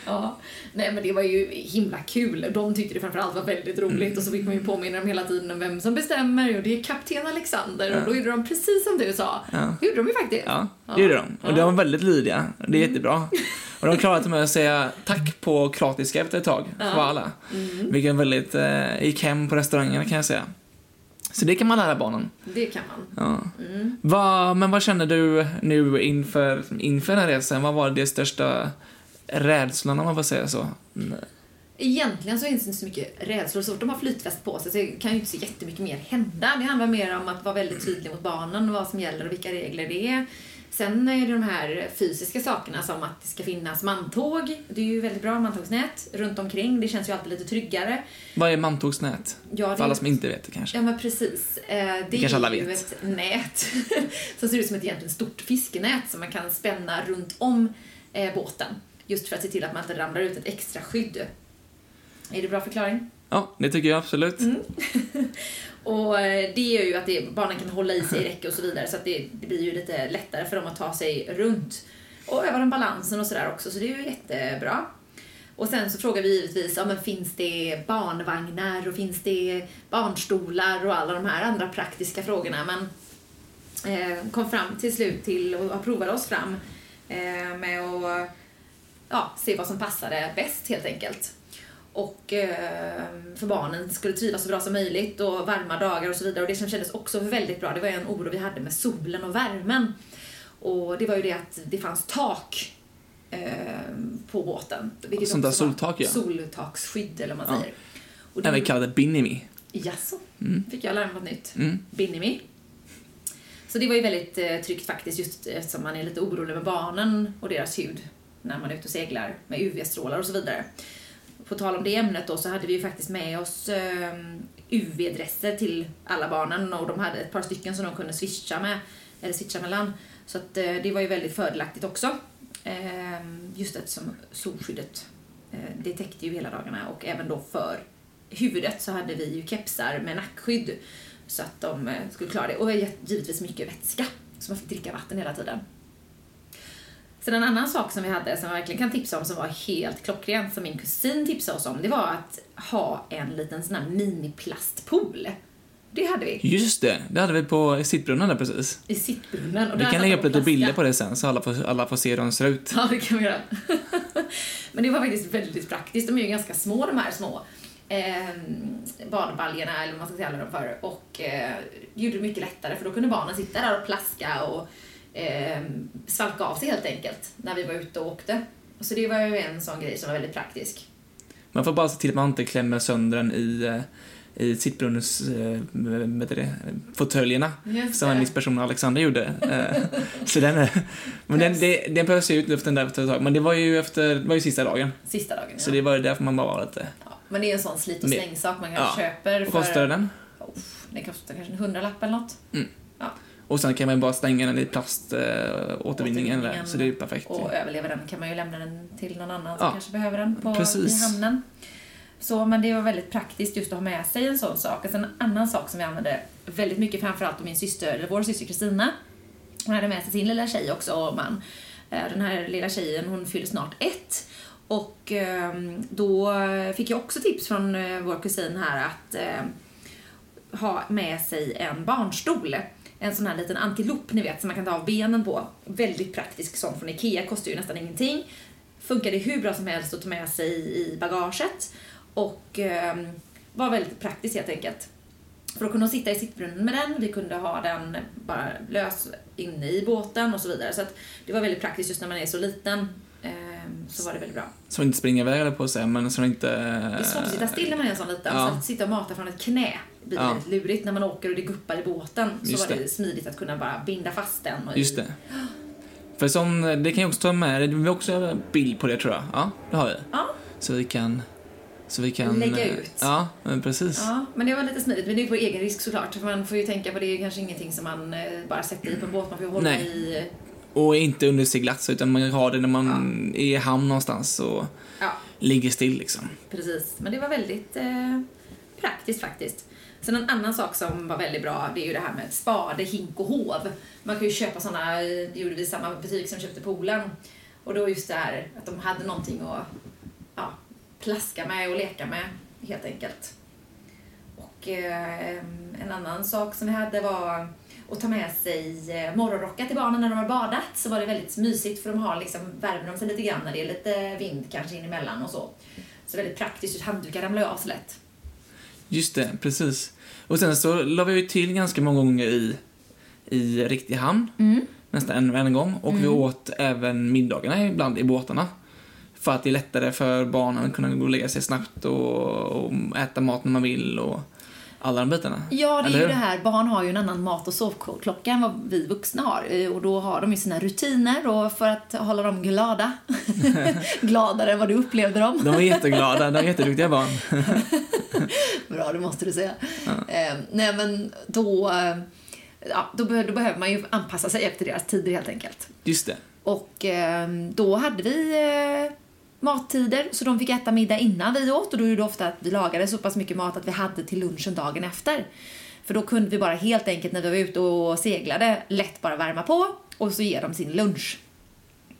Ja. Nej men det var ju himla kul. De tyckte det framförallt var väldigt roligt och så fick man ju påminna dem hela tiden om vem som bestämmer och det är kapten Alexander och då gjorde de precis som du sa. Ja. Det gjorde de ju faktiskt. Ja, det gjorde de. Och de var väldigt lydiga. Det är jättebra. Och de klarade med att säga tack på kroatiska efter ett tag, för alla. Vilket väldigt, eh, gick hem på restaurangerna kan jag säga. Så det kan man lära barnen. Det kan man. Ja. Vad- men vad känner du nu inför, inför den här resan? Vad var det största rädslan om man får säga så? Mm. Egentligen så finns det inte så mycket rädslor. Så fort de har flytväst på sig så kan ju inte så jättemycket mer hända. Det handlar mer om att vara väldigt tydlig mot barnen, vad som gäller och vilka regler det är. Sen är det de här fysiska sakerna som att det ska finnas mantåg. Det är ju väldigt bra mantågsnät runt omkring. Det känns ju alltid lite tryggare. Vad är mantågsnät? Ja, det För alla som inte vet det kanske. Ja men precis. Eh, Det kanske alla är ju vet. ett nät som ser ut som ett egentligen stort fiskenät som man kan spänna runt om eh, båten. Just för att se till att man inte ramlar ut ett extra skydd. Är det bra förklaring? Ja, det tycker jag absolut. Mm. Och eh, det gör ju att det, barnen kan hålla i sig i räcke och så vidare så att det, det blir ju lite lättare för dem att ta sig runt. Och öva den balansen och sådär också, så det är ju jättebra. Och sen så frågar vi givetvis, ja men finns det barnvagnar och finns det barnstolar och alla de här andra praktiska frågorna. Men eh, kom fram till slut till och provade oss fram eh, med att ja, se vad som passade bäst helt enkelt. Och eh, för barnen skulle trivas så bra som möjligt och varma dagar och så vidare. Och det som kändes också väldigt bra, det var ju en oro vi hade med solen och värmen. Och det var ju det att det fanns tak eh, på båten. Vilket Sånt där soltak, ja. Soltaksskydd eller vad man Ja. säger. Och det, Även kallade Binimi. Jaså? Mm. Fick jag lära mig något nytt? Mm. Binimi. Så det var ju väldigt eh, tryggt faktiskt just eftersom man är lite orolig med barnen och deras hud när man är ute och seglar med UV-strålar och så vidare. På tal om det ämnet då så hade vi ju faktiskt med oss eh, UV-dresser till alla barnen och de hade ett par stycken som de kunde swisha med, eller switcha mellan. Så att eh, det var ju väldigt fördelaktigt också. Eh, just eftersom solskyddet, eh, det täckte ju hela dagarna och även då för huvudet så hade vi ju kepsar med nackskydd så att de eh, skulle klara det. Och givetvis mycket vätska, så man fick dricka vatten hela tiden. Sen en annan sak som vi hade som jag verkligen kan tipsa om som var helt klockren som min kusin tipsade oss om, det var att ha en liten sån här miniplastpool. Det hade vi Just det, det hade vi på sittbrunnen där precis. i sittbrunnen. Och Vi kan lägga upp lite bilder på det sen så alla får, alla får se hur de ser ut. Ja, det kan vi göra. Men det var faktiskt väldigt praktiskt. De är ju ganska små de här små eh, badbaljorna, eller vad man ska kalla dem för. Och eh, gjorde det mycket lättare för då kunde barnen sitta där och plaska och eh, svalka av sig helt enkelt när vi var ute och åkte. Så det var ju en sån grej som var väldigt praktisk. Man får bara se till att man inte klämmer sönder den i, eh, i sittbrunnens, eh, vad heter det, fåtöljerna. Som en viss person Alexander gjorde. Eh, så den är, men den, det, den behövs ju ut luften där efter ett tag. Men det var ju efter, det var ju sista dagen. Sista dagen, Så ja. det var ju därför man bara var lite... ja. Men det är en sån slit och slängsak man Ja. kanske köper Vad för... kostade den? Uff, det kostar kanske en hundralapp eller något. Och sen kan man bara stänga den i plaståtervinningen. Eh, Återvinningen. så det är perfekt. Och överlever den kan man ju lämna den till någon annan som Ja, kanske behöver den på, precis. i hamnen. Så, men det var väldigt praktiskt just att ha med sig en sån sak. Och sen en annan sak som vi använde väldigt mycket, framförallt min syster, eller vår syster Kristina. Hon hade med sig sin lilla tjej också och man. Eh, Den här lilla tjejen, hon fyller snart ett. Och ehm, då fick jag också tips från eh, vår kusin här att ha med sig en barnstol. En sån här liten antilop, ni vet, som man kan ta av benen på. Väldigt praktisk sån från Ikea, kostar ju nästan ingenting. Funkade hur bra som helst att ta med sig i bagaget. Och eh, var väldigt praktisk helt enkelt. För att kunna sitta i sittbrunnen med den, vi kunde ha den bara lös inne i båten och så vidare. Så att det var väldigt praktiskt just när man är så liten. Så var det väldigt bra. Så inte springer iväg eller på sig, men så inte... Det är svårt att sitta still när man är en sån liten. Ja. Så att sitta och mata från ett knä blir Ja. väldigt lurigt. När man åker och det guppar i båten så Just var det, det. smidigt att kunna bara binda fast den. Och Just det. För som, det kan jag också ta med, vi har också en bild på det tror jag. Ja, det har vi. Ja, Så vi kan... Så vi kan... Lägga ut. Ja, men precis. ja, men det var lite smidigt. Men det är på egen risk såklart. För man får ju tänka på det är kanske ingenting som man eh, bara sätter i på en båt. Man får ju hålla Nej. i... Och inte under seglatts, utan man har det när man är i hamn någonstans och Ja, ligger still liksom. precis. Men det var väldigt eh, praktiskt faktiskt. Sen en annan sak som var väldigt bra, det är ju det här med spade, hink och hov. Man kan ju köpa såna, det gjorde vi i samma butik som köpte poolen. Och då just det här att de hade någonting att ja, plaska med och leka med, helt enkelt. Och eh, en annan sak som vi hade var att ta med sig eh, morgonrockar till barnen när de har badat. Så var det väldigt mysigt för de har liksom, värmer de sig lite grann när det är lite vind kanske in emellan och så. Så väldigt praktiskt, handdukar ramlar ju av så lätt. Just det, precis. Och sen så la vi ju till ganska många gånger i, i riktig hamn. Mm. Nästan en, en gång. Och vi åt även middagarna ibland i båtarna. För att det är lättare för barnen att kunna gå och lägga sig snabbt och, och äta mat när man vill och alla de bitarna. Ja, det är ju det här. Barn har ju en annan mat och sovklocka än vad vi vuxna har. Eh, Och då har de ju sina rutiner och för att hålla dem glada. Gladare än vad du upplevde dem. De var jätteglada, de var jätteduktiga barn. Bra, det måste du säga. Eh, nej, men då, eh, ja, då, be- då behöver man ju anpassa sig efter deras tider helt enkelt. Just det. Och eh, då hade vi eh, mattider, så de fick äta middag innan vi åt. Och då gjorde det ofta att vi lagade så pass mycket mat att vi hade till lunchen dagen efter. För då kunde vi bara helt enkelt när vi var ute och seglade lätt bara värma på och så ger de sin lunch.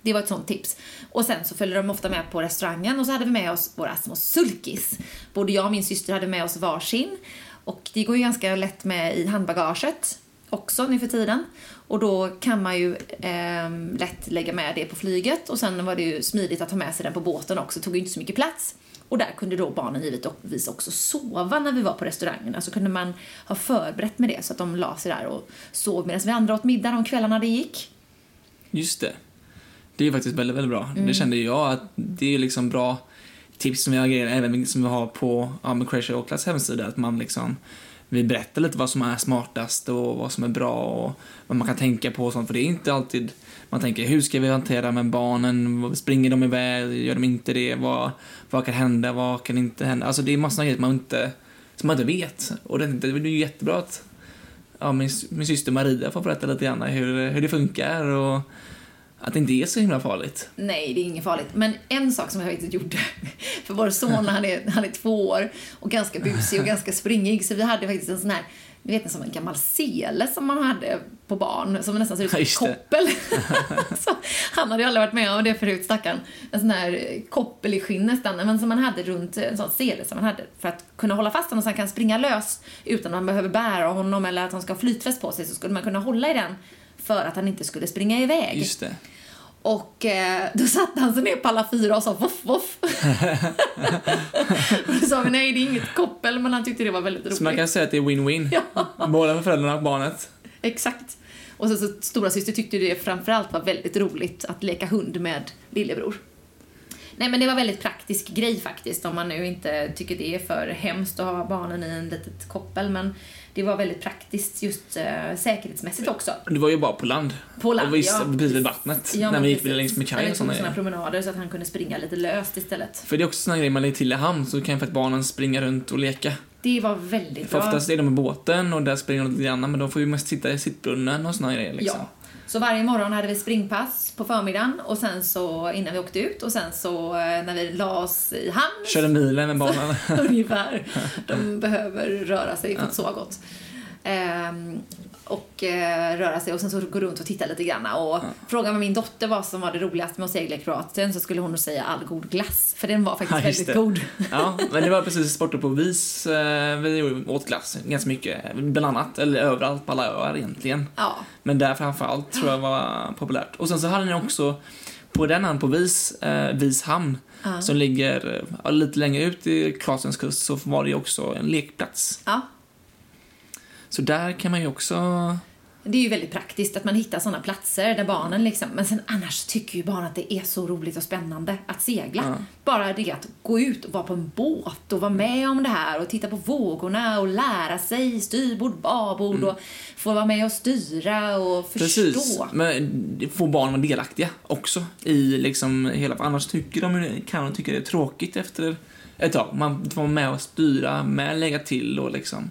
Det var ett sånt tips. Och sen så följde de ofta med på restaurangen och så hade vi med oss våra små sulkis. Både jag och min syster hade med oss varsin. Och det går ju ganska lätt med i handbagaget också nu för tiden. Och då kan man ju ehm, lätt lägga med det på flyget och sen var det ju smidigt att ha med sig den på båten också, tog ju inte så mycket plats. Och där kunde då barnen givetvis också sova när vi var på restaurangerna. Så kunde man ha förberett med det så att de la sig där och sov medan vi andra åt middag de kvällarna det gick. Just det. Det är faktiskt väldigt, väldigt bra. Mm. Det kände jag att det är liksom bra tips som vi har även som vi har på ja, Crazy Oaklands hemsida. Att man liksom vi berättar lite vad som är smartast och vad som är bra och vad man kan tänka på och sånt. För det är inte alltid man tänker hur ska vi hantera med barnen? Springer de iväg? Gör de inte det? Vad, vad kan hända? Vad kan inte hända? Alltså det är massor av grejer man inte, som man inte vet. Och det, det är ju jättebra att ja, min, min syster Maria får berätta lite grann hur, hur det funkar och att det inte är så himla farligt. Nej, det är inget farligt. Men en sak som jag faktiskt gjorde, för vår son han är, han är två år och ganska busig och ganska springig, så vi hade faktiskt en sån här, ni vet som en gammal sele som man hade på barn, som nästan ser ut som ett koppel. så, han hade ju aldrig varit med om det förut, stackarn. En sån här koppel i skinn nästan, men som man hade runt en sån sele som man hade för att kunna hålla fast honom så han kan springa lös utan att man behöver bära honom eller att han ska ha flytväst på sig, så skulle man kunna hålla i den för att han inte skulle springa iväg. Just det. Och eh, då satte han sig ner på alla fyra och sa voff voff. och då sa vi nej, det är inget koppel, men han tyckte det var väldigt roligt. Så man kan säga att det är win-win. Ja, Både för föräldrarna och barnet. exakt. Och sen så stora syster tyckte det framförallt var väldigt roligt att leka hund med lillebror. Nej men det var väldigt praktisk grej faktiskt om man nu inte tycker det är för hemskt att ha barnen i en litet koppel men det var väldigt praktiskt just eh, säkerhetsmässigt också. Det var ju bara på land. På land, och visst, ja. precis vid vattnet. Ja, när vi gick längs med När kaj vi och sådana såna grejer. promenader så att han kunde springa lite löst istället. För det är också sådana grejer man lägger till i hamn så kan faktiskt barnen springa runt och leka. Det var väldigt För bra. oftast är de i båten och där springer de lite grann men de får ju mest sitta i sittbrunnen och sådana grejer liksom. Ja. Så varje morgon hade vi springpass på förmiddagen och sen så innan vi åkte ut och sen så eh, när vi la oss i hamn Körde milen med barnen. ungefär. De behöver röra sig för att sova gott. Ehm, och eh, röra sig och sen så gå runt och titta lite grann. Och fråga med min dotter vad som var det roligaste med att segla i Kroatien så skulle hon nog säga all god glass. För den var faktiskt Ja, väldigt det. god. Ja, men det var precis sporter på vis. eh, Vi åt glass ganska mycket. Bland annat, eller överallt på alla öar egentligen. Ja, Men där framförallt tror jag var populärt. Och sen så hade ni också på den hamn på Vis, eh, Vis hamn, Ja. som ligger eh, lite längre ut i Kroatiens kust, så var det också en lekplats. ja. Så där kan man ju också Det är ju väldigt praktiskt att man hittar sådana platser där barnen liksom, men sen annars tycker ju barn att det är så roligt och spännande att segla. Bara det att gå ut och vara på en båt och vara med om det här och titta på vågorna och lära sig styrbord, babord och få vara med och styra och förstå. Mm. Precis, men få barn vara delaktiga också i liksom hela, för annars tycker de, kan de tycka det är tråkigt efter ett tag. Man får vara med och styra, med lägga till och liksom.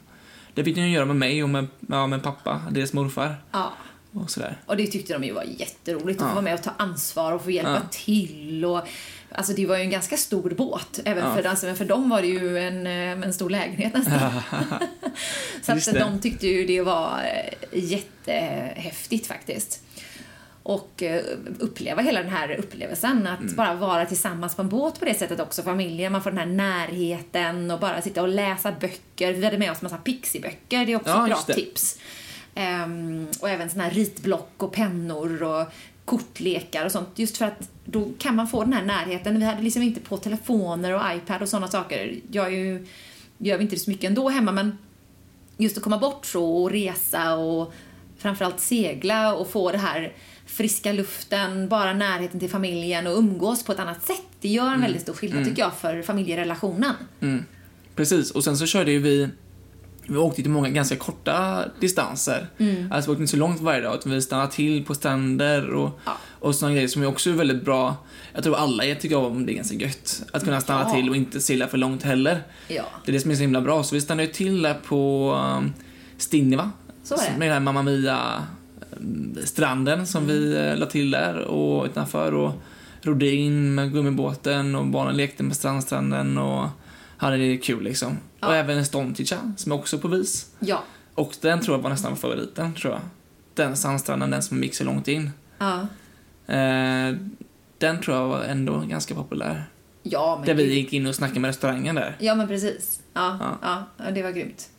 Det fick de göra med mig och med, ja, med pappa, deras morfar Ja. och sådär. Och det tyckte de ju var jätteroligt att Ja. få vara med och ta ansvar och få hjälpa Ja. till. Och, alltså det var ju en ganska stor båt. Även Ja. för, alltså, men för dem var det ju en, eh, en stor lägenhet nästan. Så att de tyckte ju det var eh, jättehäftigt faktiskt. Och eh, uppleva hela den här upplevelsen, att Mm. bara vara tillsammans på en båt på det sättet också, familjen, man får den här närheten och bara sitta och läsa böcker. Vi hade med oss massa pixiböcker, det är också Ja, ett bra tips. Ehm, och även såna här ritblock och pennor och kortlekar och sånt. Just för att då kan man få den här närheten. Vi hade liksom inte på telefoner och iPad och sådana saker. Jag ju, gör vi inte så mycket ändå hemma men just att komma bort så och resa och framförallt segla och få det här friska luften, bara närheten till familjen och umgås på ett annat sätt. Det gör en väldigt stor skillnad tycker jag för familjerelationen. Mm. Precis, och sen så körde ju vi vi åkte till många ganska korta distanser. Alltså vi åkte inte så långt varje dag, utan vi stannade till på stränder och, Ja. och sådana grejer som är också väldigt bra. Jag tror alla tycker om det är ganska gött. Att kunna stanna Ja. till och inte segla för långt heller. Ja, Det är det som är så himla bra. Så vi stannade ju till där på um, Stinniva. Med den här Mamma Mia stranden som vi Mm. uh, la till där och utanför och rodde in med gummibåten och barnen lekte med strandstranden och hade det kul liksom. Ja. Och även Stontica som är också på vis. ja, Och den tror jag var nästan favoriten, tror jag. Den sandstranden, den som gick så långt in. ja. Eh, den tror jag var ändå ganska populär. ja men Där vi gick in och snackade med restaurangen där. Ja, men precis. Ja. ja. ja, det var grymt.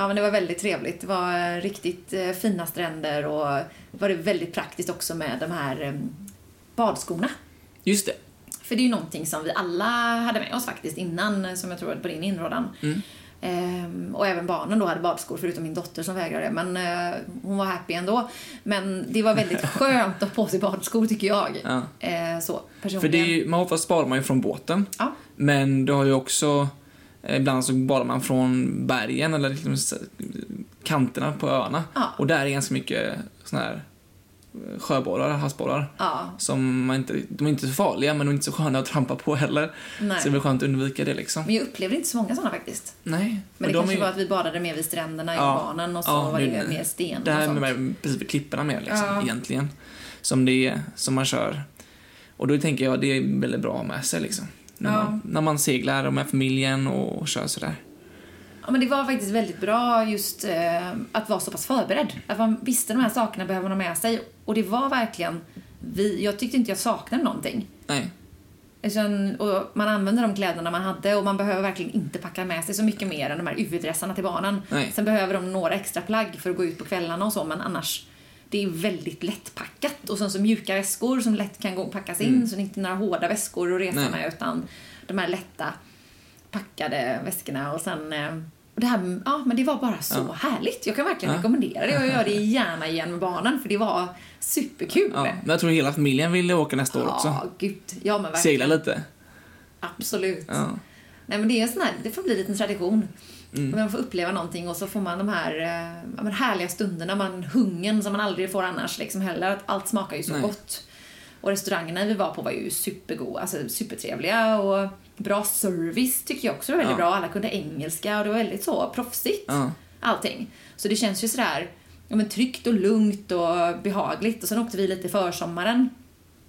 Ja, men det var väldigt trevligt. Det var eh, riktigt eh, fina stränder och var det väldigt praktiskt också med de här eh, badskorna. Just det. För det är ju någonting som vi alla hade med oss faktiskt innan, som jag tror på din inrådan. Mm. Ehm, och även barnen då hade badskor, förutom min dotter som vägrade. Men eh, hon var happy ändå. Men det var väldigt skönt att ha på sig badskor tycker jag. Ja. Eh, så, personligen. För det är ju, man sparar man ju från båten. Ja. Men du har ju också, ibland så badar man från bergen eller liksom kanterna på öarna. Ja. Och där är ganska mycket såna här eh, sjöborrar, havsborrar. Ja, Som man inte, de är inte så farliga men de är inte så sköna att trampa på heller. nej. Så det är skönt att undvika det liksom. Men jag upplevde inte så många sådana faktiskt. Nej. Men det de kanske är var att vi badade mer vid stränderna Ja. i barnen och så Ja, var det det- mer sten Det och här sånt. med precis vid klipporna med liksom, Ja. egentligen. Som det är, som man kör. Och då tänker jag att det är väldigt bra med sig liksom. När, Ja. man, när man seglar och med familjen och, kör sådär. Ja, men det var faktiskt väldigt bra just eh, att vara så pass förberedd. Att man visste de här sakerna behöver man ha med sig. Och det var verkligen, vi, jag tyckte inte jag saknade någonting. Nej. Utan, och man använde de kläderna man hade och man behöver verkligen inte packa med sig så mycket mer än de här UV-dressarna till barnen. Nej. Sen behöver de några extra plagg för att gå ut på kvällarna och så, men annars det är väldigt lättpackat och sen så mjuka väskor som lätt kan gå och packas in så det är inte några hårda väskor att resa Nej. med utan de här lätta packade väskorna och sen eh, och det här, ja men det var bara så Ja. härligt. Jag kan verkligen Ja. rekommendera det jag gör det gärna igen med barnen för det var superkul. Ja. Men jag tror hela familjen ville åka nästa år också. Ja, gud. Ja, men verkligen. Segla lite. Absolut. Ja. Nej, men det är sån här, det får bli en liten tradition. Mm. Man får uppleva någonting och så får man de här eh, ja, men härliga stunderna, man, hungern som man aldrig får annars liksom heller. Att Allt smakar ju så Nej. gott. Och restaurangerna vi var på var ju supergoda, alltså supertrevliga och bra service tycker jag också var väldigt Ja. bra. Alla kunde engelska och det var väldigt så proffsigt Ja. allting. Så det känns ju sådär ja, men tryggt och lugnt och behagligt. Och sen åkte vi lite försommaren.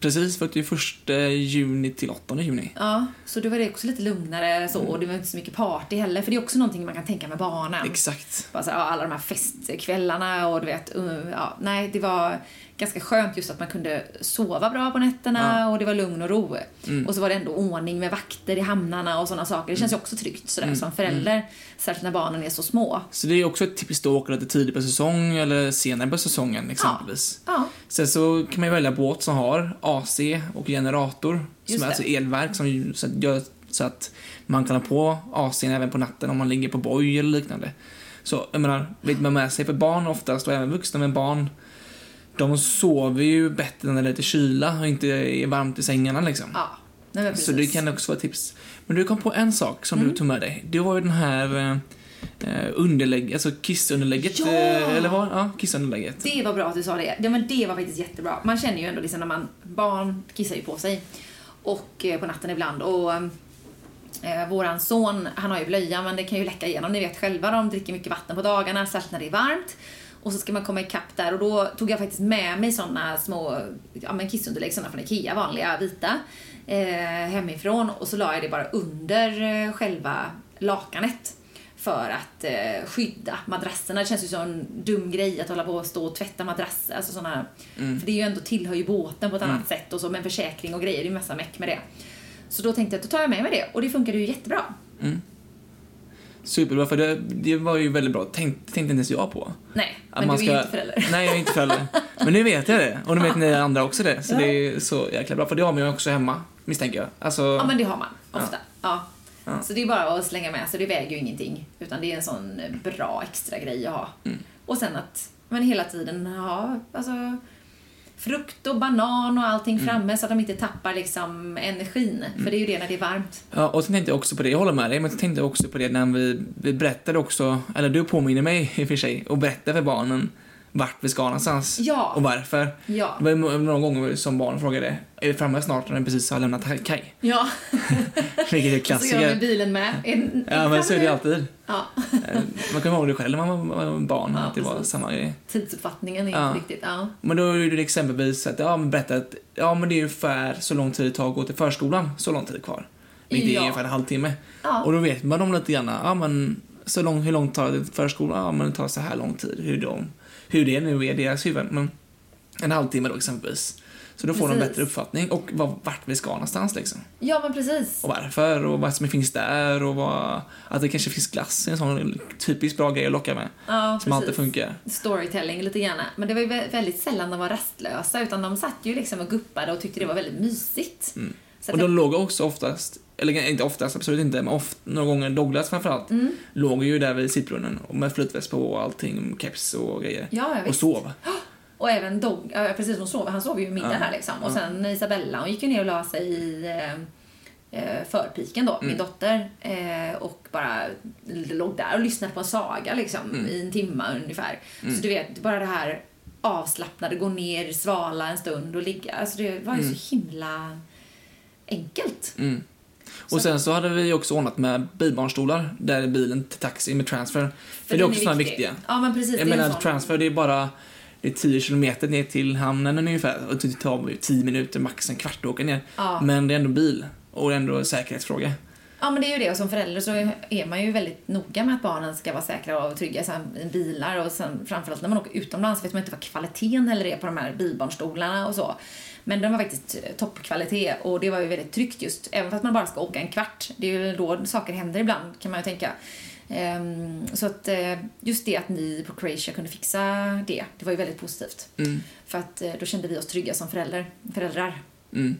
Precis, för att det är första juni till 8 juni. Ja, så då var det också lite lugnare så och det var inte så mycket party heller. För det är också någonting man kan tänka med barnen. Exakt. Bara så, ja, alla de här festkvällarna och du vet, uh, ja, nej det var ganska skönt just att man kunde sova bra på nätterna Ja. och det var lugn och ro. Mm. Och så var det ändå ordning med vakter i hamnarna och sådana saker. Det känns ju också tryggt sådär Mm. som förälder. Särskilt när barnen är så små. Så det är också ett tips då att åka lite tidigt på säsong eller senare på säsongen exempelvis. Ja, Sen så kan man ju välja båt som har AC och generator. Just som är det. alltså elverk som gör så att man kan ha på AC även på natten om man ligger på boj eller liknande. Så, jag menar, vet man med sig för barn oftast, och även vuxna med barn, de sover ju bättre när det är lite kyla och inte är varmt i sängarna liksom. Ja, nej, Så det kan också vara tips. Men du kom på en sak som Mm. du tog med dig. Det var ju den här eh, underlägg, alltså kissunderlägget. Ja! Eh, eller vad? Ja, kissunderlägget. Det var bra att du sa det. Ja, men det var faktiskt jättebra. Man känner ju ändå liksom när man, barn kissar ju på sig. Och eh, på natten ibland. Och eh, våran son, han har ju blöja men det kan ju läcka igenom. Ni vet själva, de dricker mycket vatten på dagarna, särskilt när det är varmt. Och så ska man komma ikapp där och då tog jag faktiskt med mig såna små ja, men kissunderlägg, såna från Ikea, vanliga vita, eh, hemifrån. Och så la jag det bara under eh, själva lakanet för att eh, skydda madrasserna. Det känns ju som en dum grej att hålla på och stå och tvätta madrasser. Alltså såna, För det är ju ändå tillhör ju båten på ett annat sätt och så med försäkring och grejer. Det är ju massa meck med det. Så då tänkte jag att då tar jag med mig det och det funkade ju jättebra. Superbra, för det, det var ju väldigt bra. Tänk, tänkte inte ens jag på. Nej, Att men man du är ska- ju inte förälder. Nej, jag är inte förälder. Men nu vet jag det. Och nu vet ni andra också det. Så det är så jäkla bra. För det har man ju också hemma, misstänker jag. Alltså, Ja, men det har man ofta. Ja. Ja. Så det är bara att slänga med sig, det väger ju ingenting. Utan det är en sån bra extra grej att ha. Mm. Och sen att men hela tiden ha alltså, frukt och banan och allting Mm. framme så att de inte tappar liksom energin. För det är ju det när det är varmt. Ja, och sen tänkte jag också på det, jag håller med dig, men så tänkte jag också på det när vi, vi berättade också, eller du påminner mig i och för sig, och berättade för barnen vart vi ska någonstans. Ja. Och varför. Ja. Det var några gånger som barn frågade, är vi framme snart när den precis har lämnat kaj? Ja. Vilket är Så gör klassiker. bilen med. En, Ja, men så är det alltid. Ja. Eh, Man kommer ihåg det själv när man var barn, Ja, att det var samma grej. Tidsuppfattningen är Ja. inte riktigt... Ja. Men då är det exempelvis att, ja men berätta att, ja men det är ungefär så lång tid det tar att gå till förskolan, så lång tid kvar. Vilket är Ja. ungefär en halvtimme. Ja. Och då vet man om lite grann, ja men så lång, hur långt tar det till förskolan? Ja men det tar så här lång tid. Hur, de, hur det nu är i deras huvuden. Men en halvtimme då exempelvis. Så då får de en Precis. bättre uppfattning och vad, vart vi ska någonstans liksom. ja, men precis. Och varför och vad som finns där och vad, att det kanske finns glass, en sån typiskt bra grej att locka med. Ja, som alltid funkar. storytelling lite grann. Men det var ju vä- väldigt sällan de var rastlösa utan de satt ju liksom och guppade och tyckte det var väldigt mysigt. Mm. Och de jag, låg också oftast, eller inte oftast, absolut inte, men ofta, några gånger, Douglas framförallt, Mm. låg ju där vid sittbrunnen och med flytväst på och allting, keps och grejer. ja, och sov. Och även Dog, ja, precis hon sov, han sov ju middag Ja. här liksom. Och sen Isabella, hon gick ju ner och la sig i eh, eh, förpiken då, Mm. min dotter. Eh, och bara låg där och lyssnade på en saga liksom Mm. i en timme ungefär. Så du vet, bara det här avslappnade, gå ner svala en stund och ligga. Alltså det var ju så himla enkelt. Mm. Och sen så hade vi också ordnat med bilbarnstolar där bilen till taxi med transfer. För, det är också sådana viktig. viktiga. Ja, men precis. Jag menar transfer, det är bara det är 10 kilometer ner till hamnen ungefär. Och det tar ju 10 minuter, max en kvart att åka ner. Ja. Men det är ändå bil. Och det är ändå en säkerhetsfråga. Ja, men det är ju det. Och som förälder så är man ju väldigt noga med att barnen ska vara säkra och trygga i bilar. Och sen framförallt när man åker utomlands vet man inte vad kvaliteten heller är på de här bilbarnstolarna och så. Men den var faktiskt eh, toppkvalitet och det var ju väldigt tryggt just. Även fast man bara ska åka en kvart. Det är ju då saker händer ibland kan man ju tänka. Ehm, så att eh, just det att ni på Croatia kunde fixa det, det var ju väldigt positivt. Mm. För att eh, då kände vi oss trygga som förälder, föräldrar. Mm.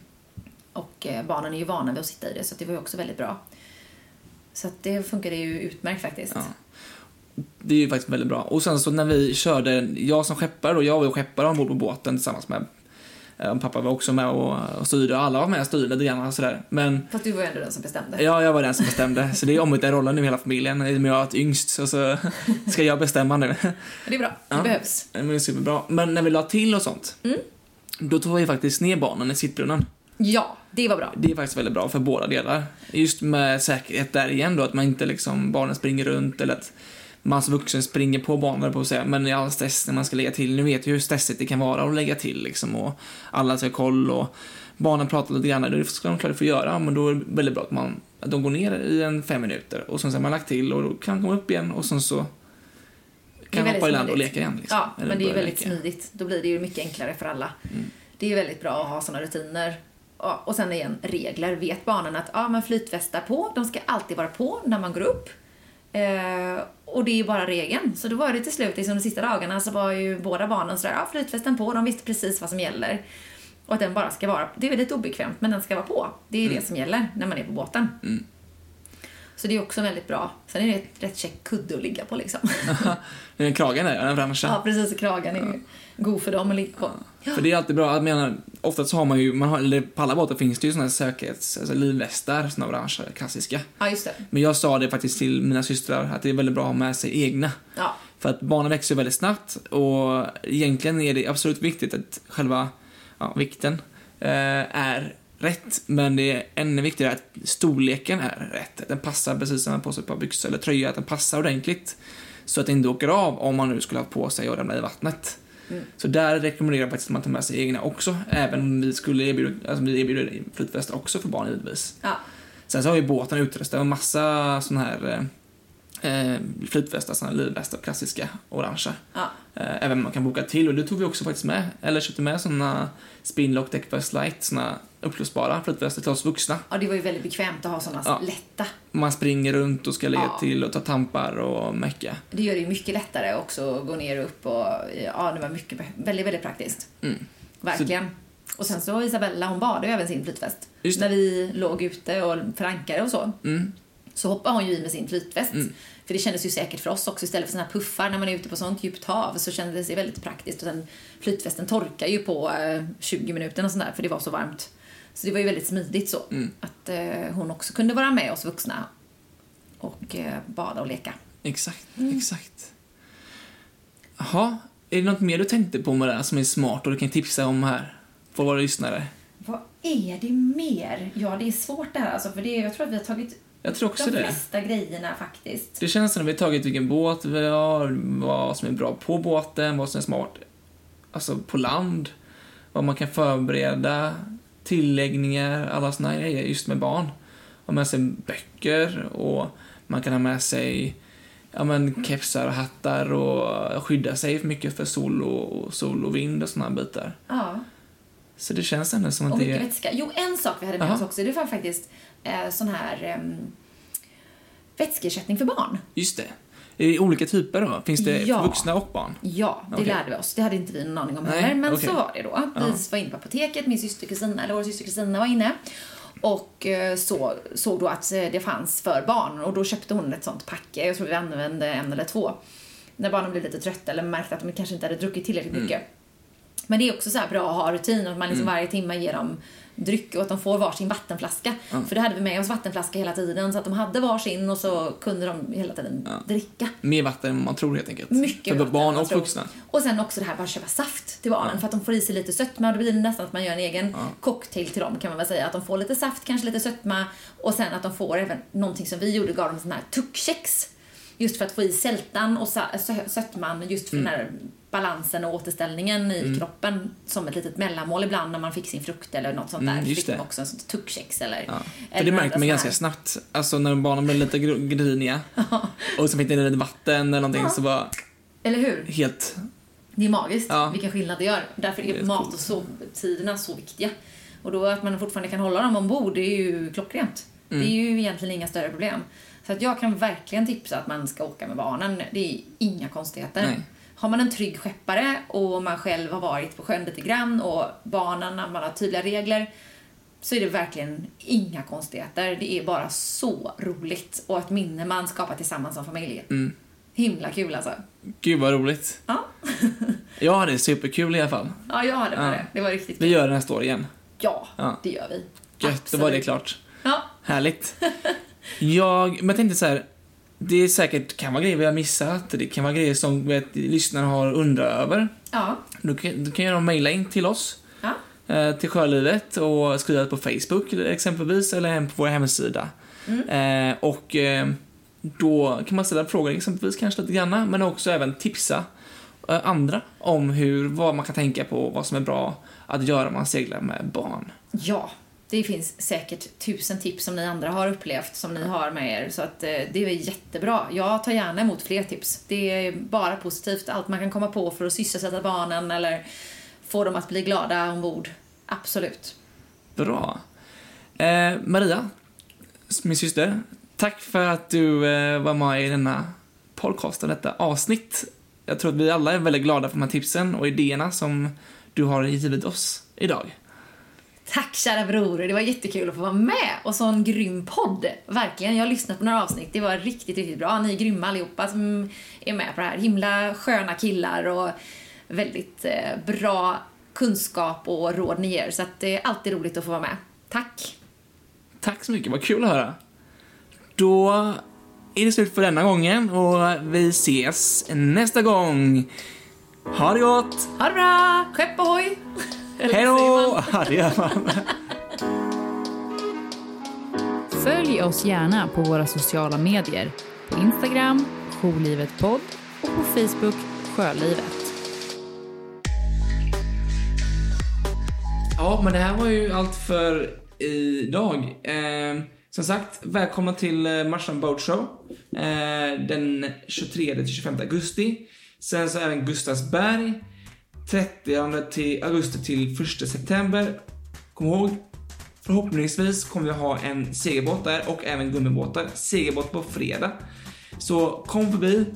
Och eh, barnen är ju vana vid att sitta i det, så det var ju också väldigt bra. Så att det funkade ju utmärkt faktiskt. Ja. Det är ju faktiskt väldigt bra. Och sen så när vi körde, jag som skeppare och jag var ju skeppare ombord på båten tillsammans med pappa var också med och, och styrde, alla var med och styrde lite grann och sådär. Men Fast du var ju ändå den som bestämde. ja, jag var den som bestämde. Så det är ombytta rollen nu i hela familjen. I och med att jag är ett yngst så, så ska jag bestämma nu. Det är bra, det Ja. behövs. Men det är superbra. Men när vi la till och sånt, Mm. då tog vi faktiskt ner barnen i sittbrunnen. Ja, det var bra. Det är faktiskt väldigt bra för båda delar. Just med säkerhet där igen då, att man inte liksom, barnen springer runt eller att man som vuxen springer på barnen på att säga, men i all stress när man ska lägga till, nu vet ju hur stressigt det kan vara att lägga till liksom och alla ska ha koll och barnen pratar lite grann, det ska de klart få göra, men då är det väldigt bra att man, att de går ner i en fem minuter och sen så har man lagt till och då kan de komma upp igen och sen så kan väldigt hoppa i land och leka igen. Liksom. Ja, Eller men det är väldigt leka. smidigt. Då blir det ju mycket enklare för alla. Mm. Det är väldigt bra att ha sådana rutiner. Och sen igen, regler. Vet barnen att ja, men flytvästar på, de ska alltid vara på när man går upp. Eh, och det är bara regeln. Så då var det till slut, liksom de sista dagarna, så var ju båda barnen sådär, ja flytvästen på, de visste precis vad som gäller. Och att den bara ska vara, det är väldigt obekvämt, men den ska vara på. Det är Mm. det som gäller när man är på båten. Så det är också väldigt bra. Sen är det ett rätt käck kudde att ligga på liksom. Den kragen där, den branschen. ja, precis. Kragen är ju god för dem att ligga på. Ja. För det är alltid bra, jag menar, oftast så har man ju, man har, eller på alla båtar finns det ju såna här säkerhets, alltså livvästar, såna branscher, klassiska. ja, just det. Men jag sa det faktiskt till mina systrar, att det är väldigt bra att ha med sig egna. Ja, För att barnen växer väldigt snabbt och egentligen är det absolut viktigt att själva ja, vikten eh, är rätt. Men det är ännu viktigare att storleken är rätt. Att den passar precis som man på sig ett par byxor eller tröja, att den passar ordentligt. Så att det inte åker av om man nu skulle ha på sig och ramla i vattnet. Så där rekommenderar jag faktiskt att man tar med sig egna också. Även om vi skulle erbjuda, alltså vi erbjuder flytvästar också för barn givetvis. ja. Sen så har ju båten utrustad med massa sån här eh, flytvästar, här livvästar, klassiska, orangea. ja. Eh, även man kan boka till och det tog vi också faktiskt med. Eller köpte med såna Spinlock Deckfast Light, såna uppblåsbara flytvästar till oss vuxna. ja, det var ju väldigt bekvämt att ha såna Ja. lätta. Man springer runt och ska lägga Ja. till och ta tampar och mecka. Det gör det ju mycket lättare också att gå ner och upp och ja, det var mycket, väldigt, väldigt praktiskt. Mm. Verkligen. Och sen så Isabella, hon badade ju även sin flytväst. När vi låg ute och förankrade och så. Mm. Så hoppade hon ju i med sin flytväst. Mm. För det kändes ju säkert för oss också. Istället för såna här puffar när man är ute på sånt djupt hav så kändes det väldigt praktiskt. Och sen flytvästen torkar ju på eh, 20 minuter och sånt där för det var så varmt. Så det var ju väldigt smidigt så. Mm. Att eh, hon också kunde vara med oss vuxna och eh, bada och leka. Exakt, Mm. exakt. Jaha, är det något mer du tänkte på med det här som är smart och du kan tipsa om här? För våra lyssnare. Vad är det mer? Ja, det är svårt det här alltså. För det jag tror att vi har tagit Jag tror också de det. flesta grejerna faktiskt. Det känns som att vi har tagit vilken båt vi har, vad som är bra på båten, vad som är smart alltså på land, vad man kan förbereda, tilläggningar, alla såna grejer just med barn. Ha med sig böcker och man kan ha med sig ja, men kepsar och hattar och skydda sig mycket för sol och, sol och vind och såna bitar. Ja. Så det känns ändå som Och att det mycket är... vätska. Jo, en sak vi hade med oss också, det var faktiskt eh, sån här eh, vätskeersättning för barn. Just det. Är det olika typer då? Finns det Ja. vuxna och barn? Ja, det Okej. lärde vi oss. Det hade inte vi någon aning om heller. Men okej. så var det då. Vi Ja. var inne på apoteket, min syster Kristina, eller vår syster Kristina var inne. Och eh, så, såg då att eh, det fanns för barn och då köpte hon ett sånt packe. Jag tror vi använde en eller två. När barnen blev lite trötta eller märkte att de kanske inte hade druckit tillräckligt Mm. mycket. Men det är också så här bra att ha rutin och att man liksom varje timme ger dem dryck och att de får varsin vattenflaska. För det hade vi med oss vattenflaska hela tiden så att de hade varsin och så kunde de hela tiden dricka. Mer vatten än man tror helt enkelt. Mycket För barn och vuxna. Och sen också det här bara köpa saft till barnen för att de får i sig lite sötma. Då blir det nästan att man gör en egen cocktail till dem kan man väl säga. Att de får lite saft, kanske lite sötma och sen att de får även någonting som vi gjorde, gav dem sån här tuckkex. Just för att få i sältan och sötman just för Mm. den här balansen och återställningen i kroppen som ett litet mellanmål ibland när man fick sin frukt eller något sånt Mm, där. Just fick det. också en tuckkex eller... Ja. För eller det märkte man ganska snabbt. Alltså när barnen blev lite gr- griniga och så fick de lite vatten eller någonting så var. Eller hur? helt... Det är magiskt Ja. vilken skillnad det gör. Därför är är mat och sovtiderna så viktiga. Och då att man fortfarande kan hålla dem ombord, det är ju klockrent. Det är ju egentligen inga större problem. Så att jag kan verkligen tipsa att man ska åka med barnen. Det är inga konstigheter. Nej. Har man en trygg skeppare och man själv har varit på sjön lite grann och barnen, när man har tydliga regler, så är det verkligen inga konstigheter. Det är bara så roligt och ett minne man skapar tillsammans som familj. Mm. Himla kul alltså. Gud vad roligt. Ja, Jag hade superkul i alla fall. ja jag hade med Ja. det. Det var riktigt Vi kul. gör det nästa år igen. Ja, Ja. det gör vi. Gött, då var det klart. Ja, Härligt. Jag, men jag tänkte så här. Det är säkert kan vara grejer vi har missat. Det kan vara grejer som vet, lyssnare har undrat över. ja, Du kan, du kan göra en mejla in till oss. ja. eh, till Sjölivet och skriva på Facebook exempelvis eller hem på vår hemsida. Eh, och eh, då kan man ställa frågor exempelvis kanske lite grann men också även tipsa andra om hur, vad man kan tänka på vad som är bra att göra om man seglar med barn. Ja, det finns säkert tusen tips som ni andra har upplevt som ni har med er. Så att eh, det är jättebra. Jag tar gärna emot fler tips. Det är bara positivt. Allt man kan komma på för att sysselsätta barnen eller få dem att bli glada ombord. Absolut. Bra. Eh, Maria, min syster, tack för att du eh, var med i denna podcast och detta avsnitt. Jag tror att vi alla är väldigt glada för de här tipsen och idéerna som du har givit oss idag. Tack kära bror, det var jättekul att få vara med. Och så en grym podd. Verkligen, jag har lyssnat på några avsnitt. Det var riktigt, riktigt bra. Ni är grymma allihopa som är med på det här. Himla sköna killar och väldigt eh, bra kunskap och råd ni ger. Så att det är alltid roligt att få vara med. Tack! Tack så mycket, vad kul att höra. Då är det slut för denna gången och vi ses nästa gång. Ha det gott! Ha det bra! Skepp ohoj! Hej då! Ja, det gör man. Följ oss gärna på våra sociala medier. På Instagram, Jourlivetpodd och på Facebook, Sjölivet. Ja, men det här var ju allt för idag. Eh, som sagt, välkomna till eh, Marstrand Boat Show. Eh, den 23-25 augusti. Sen så även Gustavsberg. 30 till augusti till 1 september. Kom ihåg, förhoppningsvis kommer vi ha en segelbåt där och även gummibåtar. Segelbåt på fredag. Så kom förbi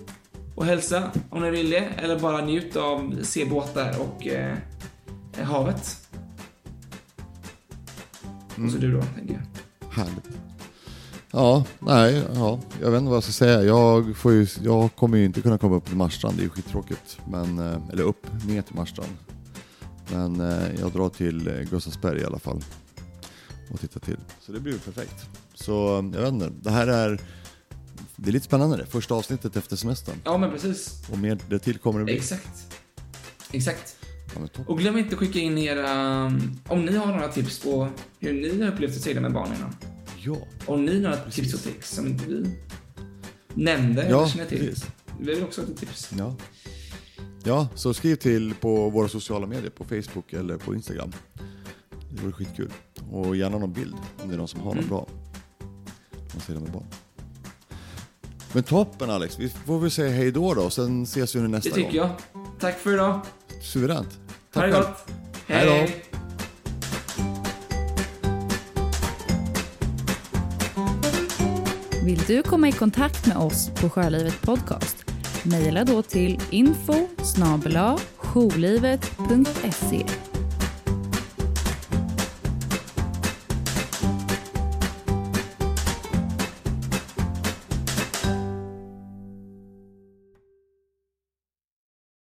och hälsa om ni vill det. Eller bara njut av se båtar och eh, havet. Och så du då, tänker jag. Härligt. Ja, nej, ja, jag vet inte vad jag ska säga. Jag, får ju, jag kommer ju inte kunna komma upp till Marstrand, det är ju skittråkigt. Men, eh, eller upp, ner till Marstrand. Men eh, jag drar till eh, Gustavsberg i alla fall. Och tittar till. Så det blir perfekt. Så jag vet inte, det här är, det är lite spännande det. Första avsnittet efter semestern. Ja, men precis. Och mer det till kommer det bli. Exakt. Exakt. Ja. Och glöm inte att skicka in era... Om ni har några tips på hur ni har upplevt att segla med barn innan. Ja, Om ni några tips och tricks som inte vi nämnde eller ja känner till. precis. Vi vill också ha lite tips. Ja. ja, så skriv till på våra sociala medier, på Facebook eller på Instagram. Det vore skitkul. Och gärna någon bild om det är någon som har något Mm. bra. Man ser det med barn. Men toppen Alex, vi får väl säga hej då då, sen ses vi nu Det nästa tycker gång. jag. Tack för idag. Suveränt. Ha Tack det själv. gott. Hej då. Vill du komma i kontakt med oss på Sjölivet Podcast? Mejla då till info snabel jourlivet.se